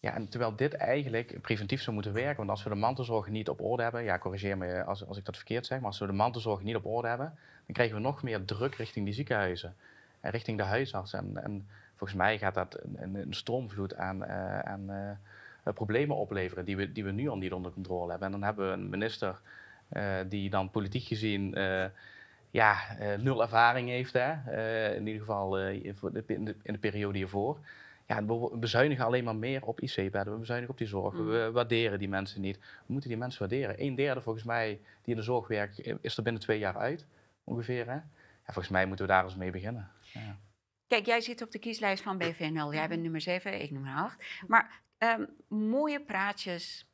Ja, en terwijl dit eigenlijk preventief zou moeten werken, want als we de mantelzorg niet op orde hebben, ja, corrigeer me als, als ik dat verkeerd zeg, maar als we de mantelzorg niet op orde hebben, dan krijgen we nog meer druk richting die ziekenhuizen en richting de huisarts. En, en volgens mij gaat dat een, een stroomvloed aan, eh, aan problemen opleveren die we, die we nu al niet onder controle hebben. En dan hebben we een minister eh, die dan politiek gezien eh, ja, eh, nul ervaring heeft, hè? Eh, in ieder geval eh, in, de, in de periode hiervoor. Ja, we bezuinigen alleen maar meer op IC-bedden, we bezuinigen op die zorg, Mm. we waarderen die mensen niet. We moeten die mensen waarderen. Een derde volgens mij die in de zorg werkt, eh, is er binnen twee jaar uit, ongeveer. Hè? Ja, volgens mij moeten we daar eens mee beginnen. Ja. Kijk, jij zit op de kieslijst van BVNL. Jij bent nummer 7, ik nummer 8. Maar ehm, mooie praatjes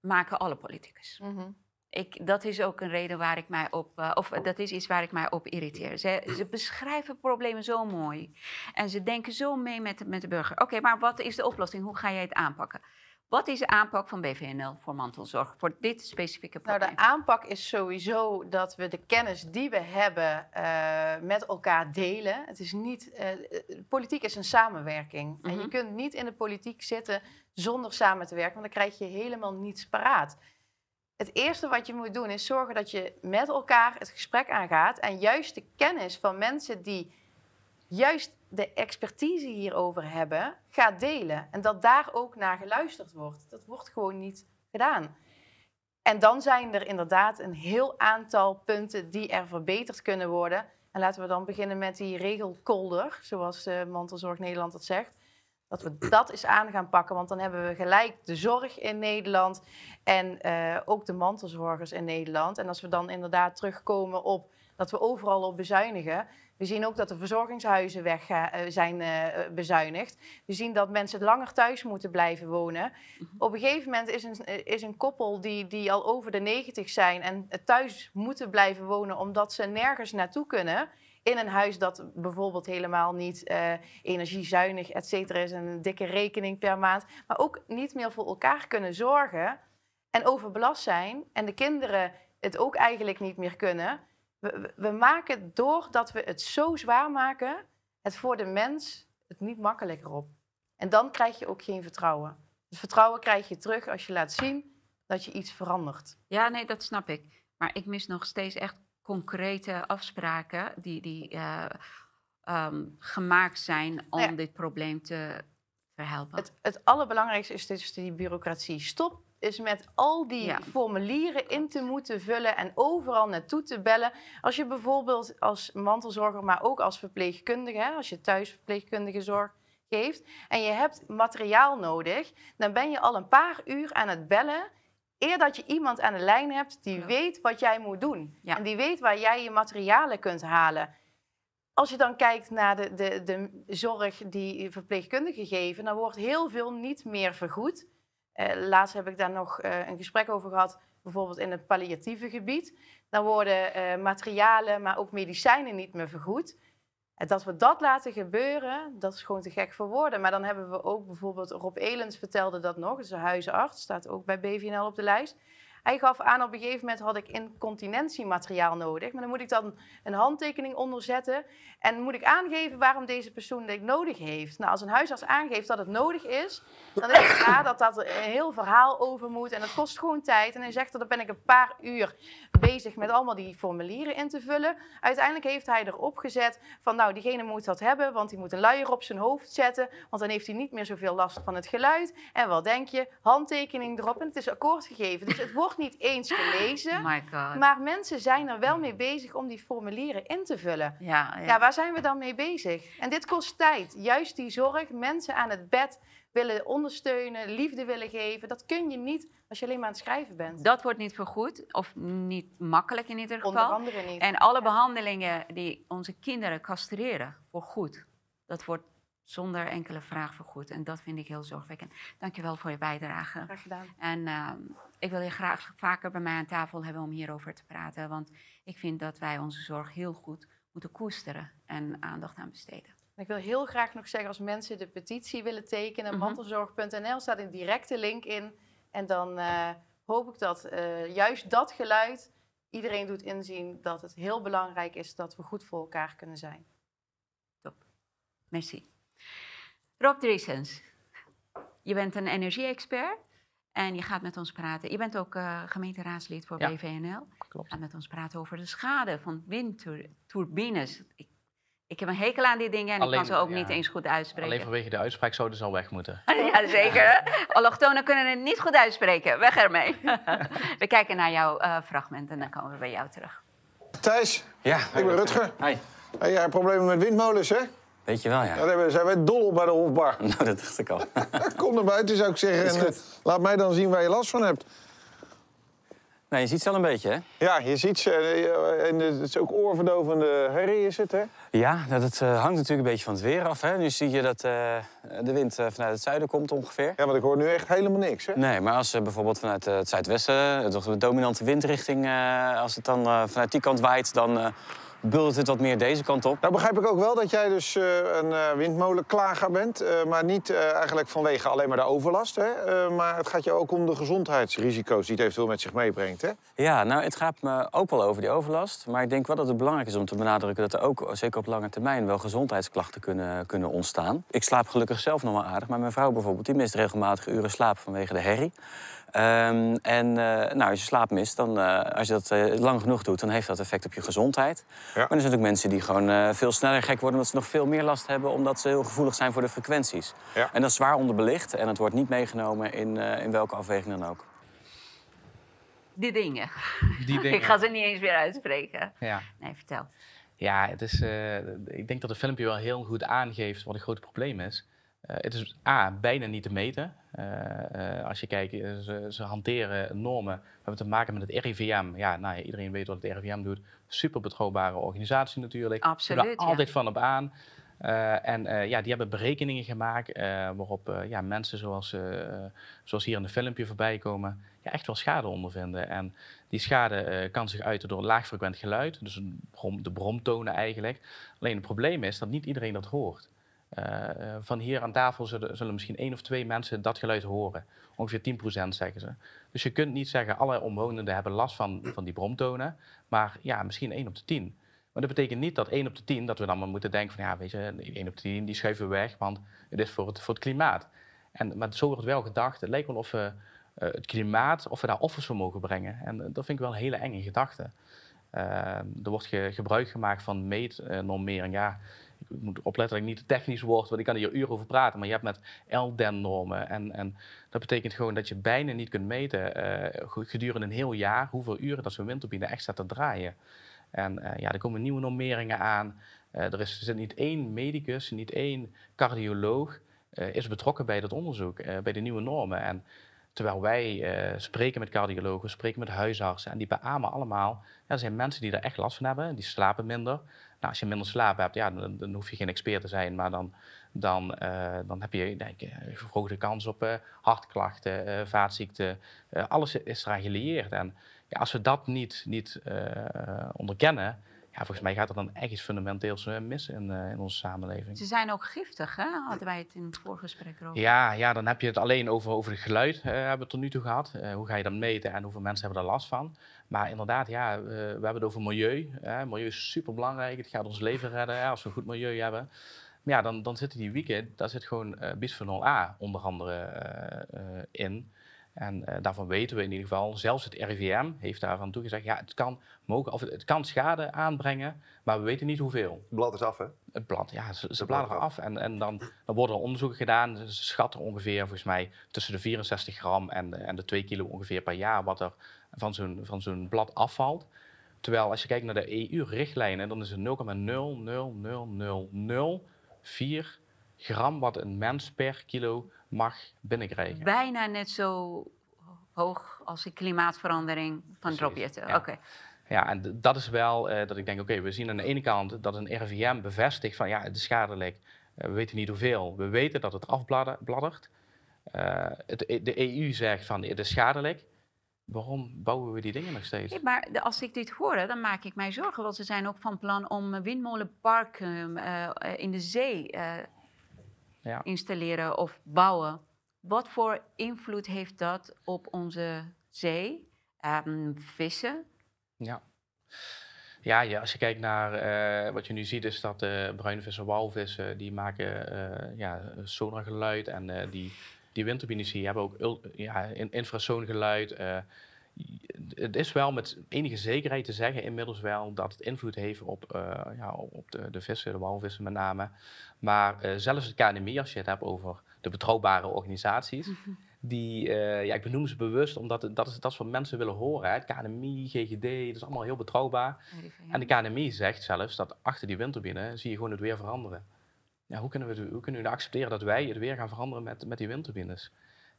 maken alle politicus. Mhm. Ik, dat is ook een reden waar ik mij op, eh, of dat is iets waar ik mij op irriteer. Ze, ze beschrijven problemen zo mooi en ze denken zo mee met, met de burger. Oké, maar wat is de oplossing? Hoe ga jij het aanpakken? Wat is de aanpak van BVNL voor mantelzorg, voor dit specifieke Nou, probleem? de aanpak is sowieso dat we de kennis die we hebben eh, met elkaar delen. Het is niet, eh, eh, politiek is een samenwerking. En je Mhm. kunt niet in de politiek zitten zonder samen te werken, want dan krijg je helemaal niets paraat. Het eerste wat je moet doen is zorgen dat je met elkaar het gesprek aangaat en juist de kennis van mensen die juist de expertise hierover hebben, gaat delen. En dat daar ook naar geluisterd wordt. Dat wordt gewoon niet gedaan. En dan zijn er inderdaad een heel aantal punten die er verbeterd kunnen worden. En laten we dan beginnen met die regelkolder, zoals eh, Mantelzorg Nederland dat zegt. Dat we dat eens aan gaan pakken, want dan hebben we gelijk de zorg in Nederland en eh, ook de mantelzorgers in Nederland. En als we dan inderdaad terugkomen op dat we overal op bezuinigen. We zien ook dat de verzorgingshuizen weg eh, zijn eh, bezuinigd. We zien dat mensen langer thuis moeten blijven wonen. Op een gegeven moment is een, is een koppel die, die al over de 90 zijn en thuis moeten blijven wonen omdat ze nergens naartoe kunnen. In een huis dat bijvoorbeeld helemaal niet eh, energiezuinig, et cetera, is. En een dikke rekening per maand. Maar ook niet meer voor elkaar kunnen zorgen. En overbelast zijn. En de kinderen het ook eigenlijk niet meer kunnen. We, we- maken doordat we het zo zwaar maken, het voor de mens het niet makkelijker op. En dan krijg je ook geen vertrouwen. Het vertrouwen krijg je terug als je laat zien dat je iets verandert. Ja, nee, dat snap ik. Maar ik mis nog steeds echt concrete afspraken die, die eh, ehm, gemaakt zijn om ja. dit probleem te verhelpen. Het, het allerbelangrijkste is dus die bureaucratie. Stop is met al die Ja. formulieren in te moeten vullen en overal naartoe te bellen. Als je bijvoorbeeld als mantelzorger, maar ook als verpleegkundige, hè, als je thuis verpleegkundige zorg geeft en je hebt materiaal nodig, dan ben je al een paar uur aan het bellen. Eer dat je iemand aan de lijn hebt die Ja. weet wat jij moet doen. Ja. En die weet waar jij je materialen kunt halen. Als je dan kijkt naar de, de, de zorg die verpleegkundigen geven, dan wordt heel veel niet meer vergoed. Eh, laatst heb ik daar nog eh, een gesprek over gehad, bijvoorbeeld in het palliatieve gebied. Dan worden eh, materialen, maar ook medicijnen niet meer vergoed. En dat we dat laten gebeuren, dat is gewoon te gek voor woorden. Maar dan hebben we ook bijvoorbeeld, Rob Elens vertelde dat nog, een huisarts, staat ook bij BVNL op de lijst. Hij gaf aan, op een gegeven moment had ik incontinentiemateriaal nodig. Maar dan moet ik dan een handtekening onderzetten. En moet ik aangeven waarom deze persoon dit nodig heeft. Nou, als een huisarts aangeeft dat het nodig is, dan is het raar dat dat een heel verhaal over moet. En dat kost gewoon tijd. En hij zegt dat dan ben ik een paar uur bezig met allemaal die formulieren in te vullen. Uiteindelijk heeft hij erop gezet van, nou, diegene moet dat hebben, want die moet een luier op zijn hoofd zetten. Want dan heeft hij niet meer zoveel last van het geluid. En wat denk je? Handtekening erop en het is akkoord gegeven. Dus het wordt niet eens gelezen. my god. Maar mensen zijn er wel mee bezig om die formulieren in te vullen. ja, ja. Ja, waar zijn we dan mee bezig? En dit kost tijd. Juist die zorg, mensen aan het bed willen ondersteunen, liefde willen geven. Dat kun je niet als je alleen maar aan het schrijven bent. Dat wordt niet vergoed, of niet makkelijk in ieder Onder geval. andere niet. En alle behandelingen die onze kinderen castreren voor goed, dat wordt zonder enkele vraag vergoed. En dat vind ik heel zorgwekkend. Dankjewel voor je bijdrage. Graag gedaan. En ehm, ik wil je graag vaker bij mij aan tafel hebben om hierover te praten. Want ik vind dat wij onze zorg heel goed moeten koesteren en aandacht aan besteden. Ik wil heel graag nog zeggen, als mensen de petitie willen tekenen, Mhm. mantelzorg.nl staat een directe link in. En dan eh, hoop ik dat eh, juist dat geluid iedereen doet inzien dat het heel belangrijk is dat we goed voor elkaar kunnen zijn. Merci. Rob Driesens, je bent een energie-expert en je gaat met ons praten. Je bent ook eh, gemeenteraadslid voor Ja. BVNL. Klopt. gaat met ons praten over de schade van windturbines. Ik, ik heb een hekel aan die dingen en ik kan ze ook ja, niet eens goed uitspreken. Alleen vanwege de uitspraak zouden ze al weg moeten. Ja, zeker. Allochtonen kunnen het niet goed uitspreken. Weg ermee. we kijken naar jouw eh, fragment en dan komen we bij jou terug. Thijs, Ja, ik ben Rutger. Hi. Hey, jij hebt problemen met windmolens, hè? Weet je wel, ja. Ja, daar zijn wij dol op bij de Hofbar. Nou, dat dacht ik al. Kom naar buiten, zou ik zeggen. En, eh, laat mij dan zien waar je last van hebt. nou, je ziet ze al een beetje, hè? Ja, je ziet ze. eh, En het is ook oorverdovende herrie, is het, hè? Ja, nou, dat eh, hangt natuurlijk een beetje van het weer af. Hè? Nu zie je dat de wind vanuit het zuiden komt ongeveer. Ja, want ik hoor nu echt helemaal niks, hè? Nee, maar als bijvoorbeeld vanuit het zuidwesten, toch de dominante windrichting, als het dan vanuit die kant waait, dan buldert het wat meer deze kant op. Nou begrijp ik ook wel dat jij dus eh, een eh, windmolenklager bent. eh, maar niet eigenlijk vanwege alleen maar de overlast. Hè? Maar het gaat je ook om de gezondheidsrisico's die het eventueel met zich meebrengt. Hè? Ja, nou, het gaat me ook wel over die overlast. Maar ik denk wel dat het belangrijk is om te benadrukken dat er ook, zeker op lange termijn, wel gezondheidsklachten kunnen, kunnen ontstaan. Ik slaap gelukkig zelf nog wel aardig, maar mijn vrouw bijvoorbeeld, die mist regelmatig uren slaap vanwege de herrie. Ehm, en eh, nou, als je slaap mist, dan, eh, als je dat eh, lang genoeg doet, dan heeft dat effect op je gezondheid. Maar er zijn natuurlijk mensen die gewoon eh, veel sneller gek worden, omdat ze nog veel meer last hebben, omdat ze heel gevoelig zijn voor de frequenties. Ja. En dat is zwaar onderbelicht en het wordt niet meegenomen in, eh, in welke afweging dan ook. Die dingen. Die dingen. ik ga ze niet eens weer uitspreken. Ja. Nee, vertel. Ja, het is, eh, ik denk dat het filmpje wel heel goed aangeeft wat een groot probleem is. Eh, het is A, bijna niet te meten. Eh, eh, als je kijkt, eh, ze, ze hanteren normen. We hebben te maken met het RIVM. Ja, nou ja, iedereen weet wat het RIVM doet. Super betrouwbare organisatie natuurlijk. Ze Absoluut, er ja. altijd van op aan. En ja, die hebben berekeningen gemaakt waarop ja, mensen zoals, zoals hier in het filmpje voorbij komen, ja, echt wel schade ondervinden. En die schade kan zich uiten door laagfrequent geluid, dus een brom, de bromtonen eigenlijk. Alleen het probleem is dat niet iedereen dat hoort. Eh, eh, van hier aan tafel zullen, misschien één of twee mensen dat geluid horen. Ongeveer 10% zeggen ze. Dus je kunt niet zeggen alle omwonenden hebben last van, van die bromtonen, maar ja, misschien één op de 10. Maar dat betekent niet dat 1 op de 10, dat we dan maar moeten denken van ja, weet je, 1 op de 10 die schuiven we weg, want het is voor het, voor het klimaat. En, maar zo wordt wel gedacht, het lijkt wel of we eh, het klimaat, of we daar offers voor mogen brengen. En dat vind ik wel een hele enge gedachte. Er wordt ge- gebruik gemaakt van meetnormering. Ja, ik moet opletten dat ik niet te technisch word, want ik kan hier uren over praten. Maar je hebt met LDEN-normen. En, en dat betekent gewoon dat je bijna niet kunt meten eh, gedurende een heel jaar hoeveel uren dat zo'n windturbine echt staat te draaien. En eh, ja, er komen nieuwe normeringen aan. Eh, er, is, er zit niet één medicus, niet één cardioloog is betrokken bij dat onderzoek, bij de nieuwe normen. En terwijl wij spreken met cardiologen, spreken met huisartsen en die beamen allemaal, ja, er zijn mensen die er echt last van hebben, die slapen minder. Nou, als je minder slaap hebt, ja, dan, hoef je geen expert te zijn, maar dan, dan, eh, dan heb je denk een verhoogde kans op eh, hartklachten, eh, vaatziekten. Eh, alles is eraan gelieerd. En ja, als we dat niet, niet eh, onderkennen, ja, volgens mij gaat er dan echt iets fundamenteels eh, mis in, eh, in onze samenleving. Ze zijn ook giftig, hè? Hadden wij het in het voorgesprek over. Ja, ja, dan heb je het alleen over, over het geluid, eh, hebben we tot nu toe gehad. Eh, hoe ga je dat meten en hoeveel mensen hebben er last van? Maar inderdaad, ja, we hebben het over milieu. Hè. Milieu is superbelangrijk. Het gaat ons leven redden als we een goed milieu hebben. Maar ja, dan, dan zitten die wieken, daar zit gewoon bisphenol A onder andere in. En eh, daarvan weten we in ieder geval, zelfs het RIVM heeft daarvan toegezegd, ja, het kan, mogen, of het, kan schade aanbrengen, maar we weten niet hoeveel. Het blad is af, hè? Het blad, ja, ze, bladeren blad af. En, en dan, dan worden er onderzoeken gedaan. Ze schatten ongeveer, volgens mij, tussen de 64 gram en de, en de 2 kilo ongeveer per jaar wat er van zo'n, van zo'n blad afvalt. Terwijl als je kijkt naar de EU-richtlijnen, dan is het 0,00004 gram wat een mens per kilo mag binnenkrijgen. Bijna net zo hoog als de klimaatverandering van dropjetten. ja. Oké. Ja, en dat is wel eh, dat ik denk, oké, we zien aan de ene kant dat een RIVM bevestigt van ja, het is schadelijk. we weten niet hoeveel. We weten dat het afbladdert. Uh, het, de EU zegt van het is schadelijk. Waarom bouwen we die dingen nog steeds? Nee, maar als ik dit hoor, dan maak ik mij zorgen. Want ze zijn ook van plan om windmolenparken in de zee ja. installeren of bouwen. Wat voor invloed heeft dat op onze zee, um, vissen? Ja. Ja, ja, als je kijkt naar uh, wat je nu ziet, is dat uh, bruinvissen, walvissen, die maken uh, ja, sonargeluid. En die, die windturbines die hebben ook ja, infrasoongeluid. Het is wel met enige zekerheid te zeggen inmiddels wel dat het invloed heeft op, ja, op de, de vissen, de walvissen met name. Maar zelfs het KNMI, als je het hebt over de betrouwbare organisaties, mhm die, uh, ja, ik benoem ze bewust, omdat het, dat, is, dat is wat mensen willen horen. Hè. Het KNMI, GGD, dat is allemaal heel betrouwbaar. En de KNMI zegt zelfs dat achter die windturbine zie je gewoon het weer veranderen. Ja, hoe, kunnen we, hoe kunnen we nou accepteren dat wij het weer gaan veranderen met, met die windturbines?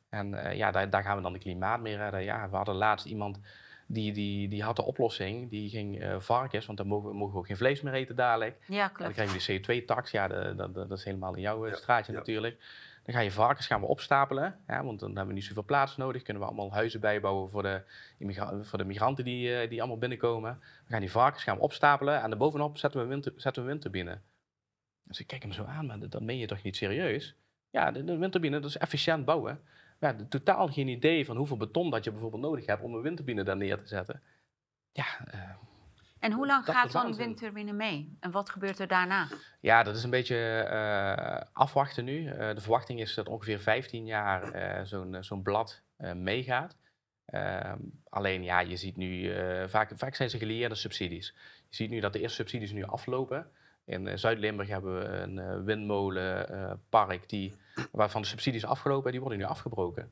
En uh, ja, daar, daar, gaan we dan de klimaat mee redden. Ja, we hadden laatst iemand die, die, die had de oplossing. Die ging uh, varkens, want dan mogen, mogen we ook geen vlees meer eten dadelijk. Ja, klopt. En dan krijg je de CO2-tax. Ja, dat, dat, is helemaal in jouw straatje natuurlijk. Dan ga je varkens gaan we opstapelen, ja, want dan hebben we niet zoveel plaats nodig. Kunnen we allemaal huizen bijbouwen voor de, voor de migranten die, uh, die allemaal binnenkomen. We gaan die varkens gaan we opstapelen en daarbovenop zetten we, winter, zetten we windturbine. Dus ik kijk hem zo aan, maar dat, meen je toch niet serieus? Ja, de, de windturbine, dat is efficiënt bouwen. Ja, totaal geen idee van hoeveel beton dat je bijvoorbeeld nodig hebt om een windturbine daar neer te zetten. Ja, uh, en hoe lang gaat zo'n windturbine mee? En wat gebeurt er daarna? Ja, dat is een beetje uh, afwachten nu. Uh, de verwachting is dat ongeveer 15 jaar zo'n zo'n blad meegaat. Ehm, alleen ja, je ziet nu, vaak, vaak zijn ze gelieerde subsidies. Je ziet nu dat de eerste subsidies nu aflopen. In Zuid-Limburg hebben we een windmolenpark die, waarvan de subsidies afgelopen, die worden nu afgebroken.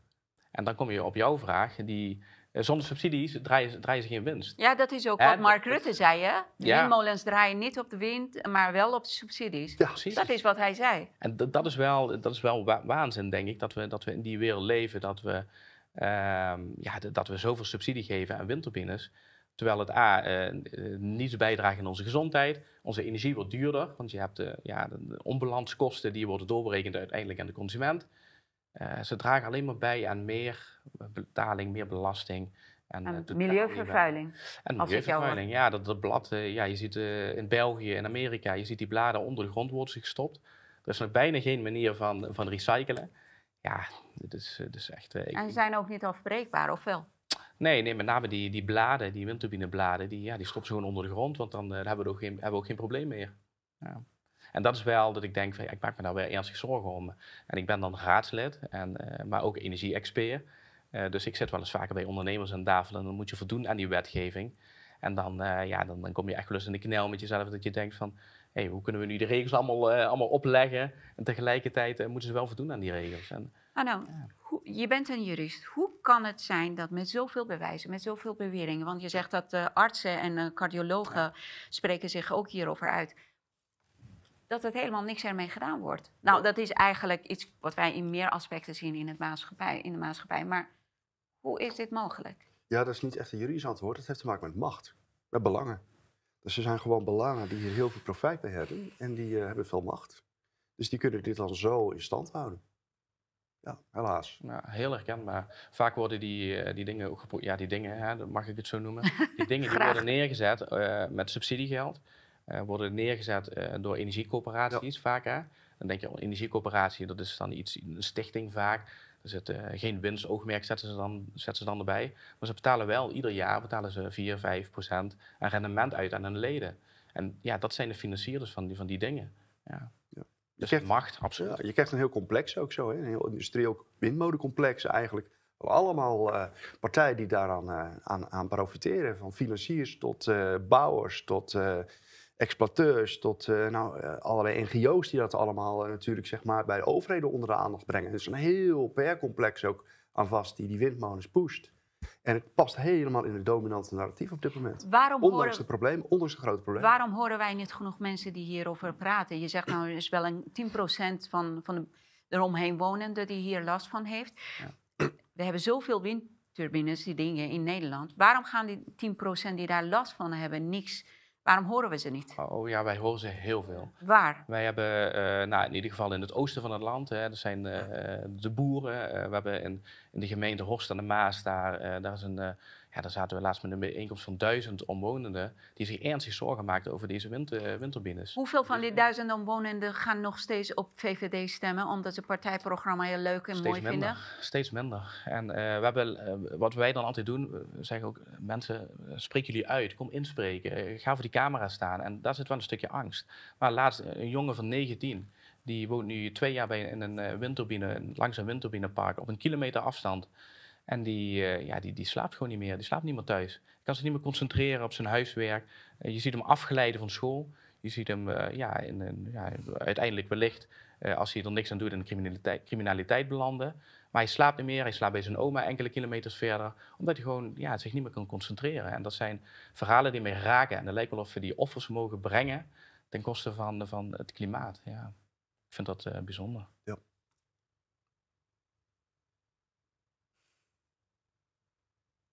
En dan kom je op jouw vraag, die, eh, zonder subsidies draaien, draaien, ze geen winst. Ja, dat is ook wat Mark Rutte zei, hè? Ja. windmolens draaien niet op de wind, maar wel op de subsidies. Ja, precies. Dat is wat hij zei. En dat is wel, dat is wel waanzin, denk ik, dat we, dat we in die wereld leven, dat we, uh, ja, dat we zoveel subsidie geven aan windturbines. Terwijl het A, uh, niets bijdraagt aan onze gezondheid. Onze energie wordt duurder, want je hebt de, ja, de onbalanskosten die worden doorberekend uiteindelijk aan de consument. Uh, ze dragen alleen maar bij aan meer betaling, meer belasting. En, en milieuvervuiling. En milieuvervuiling, ja. Dat, dat blad, uh, ja, je ziet in België en Amerika, je ziet die bladen onder de grond worden gestopt. Er is nog bijna geen manier van, van recyclen. Ja, dit is, is echt... en ze zijn ook niet afbreekbaar, of wel? Nee, nee, met name die, die bladen, die windturbinebladen, die, ja, die stoppen ze gewoon onder de grond, want dan hebben we ook geen, hebben we ook geen probleem meer. Ja. En dat is wel dat ik denk ik maak me daar wel ernstig zorgen om. En ik ben dan raadslid, en, uh, maar ook energie-expert. Uh, dus ik zit wel eens vaker bij ondernemers aan tafel en dan moet je voldoen aan die wetgeving. En dan, ja, dan, dan, kom je echt wel eens in de knel met jezelf dat je denkt van... Hey, hoe kunnen we nu de regels allemaal, allemaal opleggen? En tegelijkertijd moeten ze wel voldoen aan die regels. En, ah, nou, ja. je bent een jurist. Hoe kan het zijn dat met zoveel bewijzen, met zoveel beweringen... want je zegt dat artsen en cardiologen spreken zich ook hierover uit dat het helemaal niks ermee gedaan wordt. Nou, dat is eigenlijk iets wat wij in meer aspecten zien in, het maatschappij, in de maatschappij. Maar hoe is dit mogelijk? Ja, dat is niet echt een juridisch antwoord. Het heeft te maken met macht, met belangen. Dus er zijn gewoon belangen die hier heel veel profijt bij hebben en die uh, hebben veel macht. Dus die kunnen dit dan zo in stand houden. Ja, helaas. Nou, heel herkenbaar. Vaak worden die, uh, die dingen ook ja, die dingen, hè, mag ik het zo noemen. Die dingen die worden neergezet uh, met subsidiegeld. Uh, worden neergezet uh, door energiecoöperaties ja. vaak. Hè? Dan denk je, oh, energiecoöperatie, dat is dan iets, een stichting vaak. Er zit uh, geen winstoogmerk, zetten ze, dan, zetten ze dan erbij. Maar ze betalen wel, ieder jaar betalen ze 4, 5 procent aan rendement uit aan hun leden. En ja, dat zijn de financierders van die, van die dingen. Ja. ja. Dus krijgt, macht, absoluut. Ja, je krijgt een heel complex ook zo, hè? een heel industrieel windmolencomplex eigenlijk. Allemaal uh, partijen die daaraan uh, aan, aan profiteren. Van financiers tot bouwers tot exploiteurs tot uh, nou, uh, allerlei NGO's die dat allemaal uh, natuurlijk zeg maar, bij de overheden onder de aandacht brengen. Er is een heel PR-complex ook aan vast die die windmolens pusht. En het past helemaal in het dominante narratief op dit moment. Waarom ondanks horen, de probleem, ondanks de grote probleem. Waarom horen wij niet genoeg mensen die hierover praten? Je zegt nou, er is wel een 10% van, van de eromheen wonenden die hier last van heeft. Ja. We hebben zoveel windturbines, die dingen in Nederland. Waarom gaan die 10% die daar last van hebben niks Waarom horen we ze niet? Oh ja, wij horen ze heel veel. Waar? Wij hebben, eh, nou, in ieder geval in het oosten van het land, hè, dat zijn eh, de boeren. Eh, we hebben in, in de gemeente Horst aan de Maas, daar, eh, daar, is een, eh, ja, daar zaten we laatst met een bijeenkomst van duizend omwonenden die zich ernstig zorgen maakten over deze wind, eh, windturbines. Hoeveel van die duizenden omwonenden gaan nog steeds op VVD stemmen omdat ze het partijprogramma heel leuk en mooi vinden? steeds minder. En eh, we hebben, eh, wat wij dan altijd doen, we zeggen ook, mensen, spreek jullie uit, kom inspreken, ga voor die camera staan. En daar zit wel een stukje angst. Maar laatst, een jongen van 19, die woont nu twee jaar bij, in een windturbine, langs een windturbinepark, op een kilometer afstand. En die, eh, ja, die, die slaapt gewoon niet meer, die slaapt niet meer thuis. Kan zich niet meer concentreren op zijn huiswerk. Eh, je ziet hem afgeleiden van school. Je ziet hem eh, ja, in, ja, uiteindelijk wellicht, als hij er niks aan doet, in de criminaliteit, criminaliteit belanden. Maar hij slaapt niet meer, hij slaapt bij zijn oma enkele kilometers verder, omdat hij gewoon ja, zich niet meer kan concentreren. En dat zijn verhalen die mij raken. En het lijkt wel of we die offers mogen brengen ten koste van, van het klimaat. Ja. Ik vind dat bijzonder.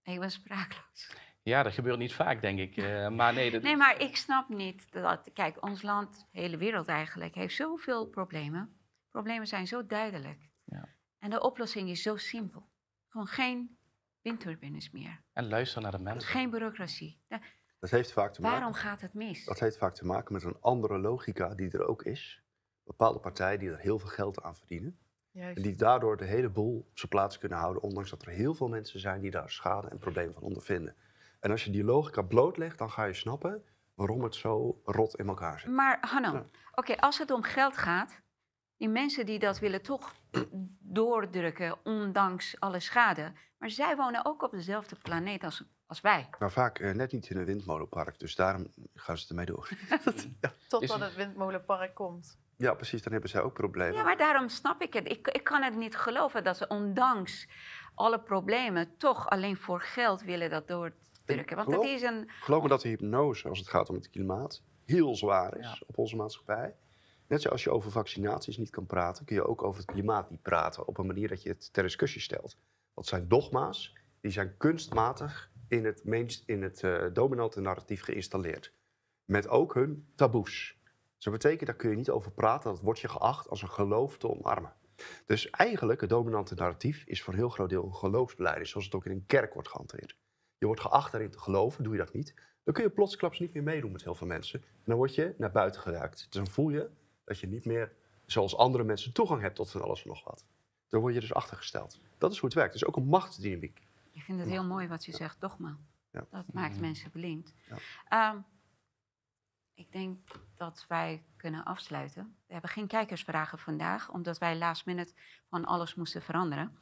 Ik ben sprakeloos. Ja, dat gebeurt niet vaak, denk ik. Eh, maar nee, dat, Nee, maar ik snap niet dat. Kijk, ons land, de hele wereld eigenlijk, heeft zoveel problemen. Problemen zijn zo duidelijk. Ja. En de oplossing is zo simpel. Gewoon geen windturbines meer. En luister naar de mensen. Geen bureaucratie. Da- Dat heeft vaak te maken. Waarom gaat het mis? Dat heeft vaak te maken met een andere logica die er ook is. Bepaalde partijen die er heel veel geld aan verdienen. Juist. En die daardoor de hele boel op zijn plaats kunnen houden. Ondanks dat er heel veel mensen zijn die daar schade en problemen van ondervinden. En als je die logica blootlegt, dan ga je snappen waarom het zo rot in elkaar zit. Maar Hanno, Ja. oké, als het om geld gaat, die mensen die dat willen toch doordrukken, ondanks alle schade. Maar zij wonen ook op dezelfde planeet als, als wij. Maar vaak eh, net niet in een windmolenpark, dus daarom gaan ze ermee door. Totdat het windmolenpark komt. Ja, precies, dan hebben zij ook problemen. Ja, maar daarom snap ik het. Ik, ik kan het niet geloven dat ze ondanks alle problemen toch alleen voor geld willen dat doordrukken. Want het geloof- is een... Geloof me dat de hypnose, als het gaat om het klimaat, heel zwaar is Ja. op onze maatschappij. Net zoals je over vaccinaties niet kan praten, kun je ook over het klimaat niet praten op een manier dat je het ter discussie stelt. Dat zijn dogma's, die zijn kunstmatig in het, in het eh, dominante narratief geïnstalleerd. Met ook hun taboes. Dus dat betekent, daar kun je niet over praten, dat wordt je geacht als een geloof te omarmen. Dus eigenlijk, het dominante narratief is voor een heel groot deel een geloofsbeleid, zoals het ook in een kerk wordt gehanteerd. Je wordt geacht daarin te geloven, doe je dat niet, dan kun je plotsklaps niet meer meedoen met heel veel mensen. En dan word je naar buiten geduikt. Dus dan voel je dat je niet meer, zoals andere mensen, toegang hebt tot van alles en nog wat. Dan word je dus achtergesteld. Dat is hoe het werkt. Het is ook een machtsdynamiek. Ik vind het heel mooi wat je zegt, dogma. Ja. Dat maakt mensen blind. Ja. Ehm, ik denk dat wij kunnen afsluiten. We hebben geen kijkersvragen vandaag, omdat wij last minute van alles moesten veranderen.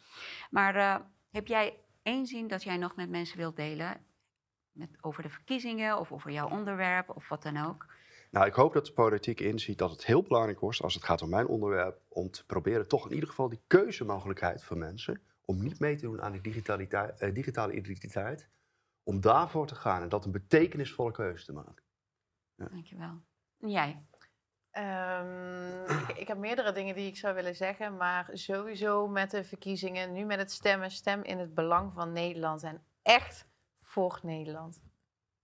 Maar eh, heb jij één zin dat jij nog met mensen wilt delen? Met, over de verkiezingen of over jouw onderwerp of wat dan ook? Nou, ik hoop dat de politiek inziet dat het heel belangrijk is, als het gaat om mijn onderwerp, om te proberen toch in ieder geval die keuzemogelijkheid voor mensen, om niet mee te doen aan die eh, digitale identiteit, om daarvoor te gaan en dat een betekenisvolle keuze te maken. Dankjewel. En jij? Ehm, ik, ik heb meerdere dingen die ik zou willen zeggen, maar sowieso met de verkiezingen, nu met het stemmen, stem in het belang van Nederland en echt voor Nederland.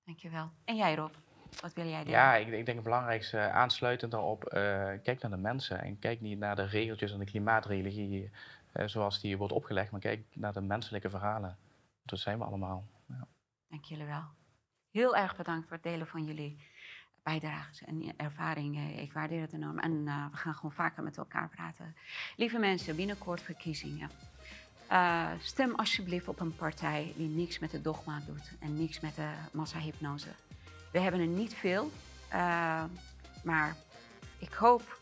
Dankjewel. En jij Rob? Wat wil jij doen? Ja, ik, ik denk het belangrijkste, eh, aansluitend daarop, eh, kijk naar de mensen en kijk niet naar de regeltjes en de klimaatreligie eh, zoals die wordt opgelegd, maar kijk naar de menselijke verhalen. Dat zijn we allemaal. Ja. Dank jullie wel. Heel erg bedankt voor het delen van jullie bijdrages en ervaringen. Ik waardeer het enorm. En eh, we gaan gewoon vaker met elkaar praten. Lieve mensen, binnenkort verkiezingen. Eh, stem alsjeblieft op een partij die niks met de dogma doet en niks met de massahypnose. We hebben er niet veel, eh, maar ik hoop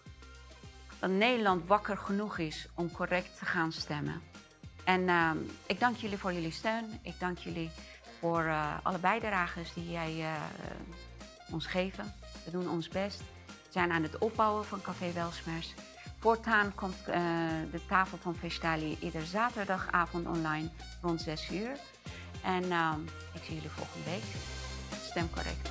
dat Nederland wakker genoeg is om correct te gaan stemmen. En ehm, ik dank jullie voor jullie steun. Ik dank jullie voor eh, alle bijdrages die jij eh, ons geven. We doen ons best. We zijn aan het opbouwen van Café Welsmers. Voortaan komt eh, de tafel van Vestali ieder zaterdagavond online rond 6 uur. En ehm, ik zie jullie volgende week. Stem correct.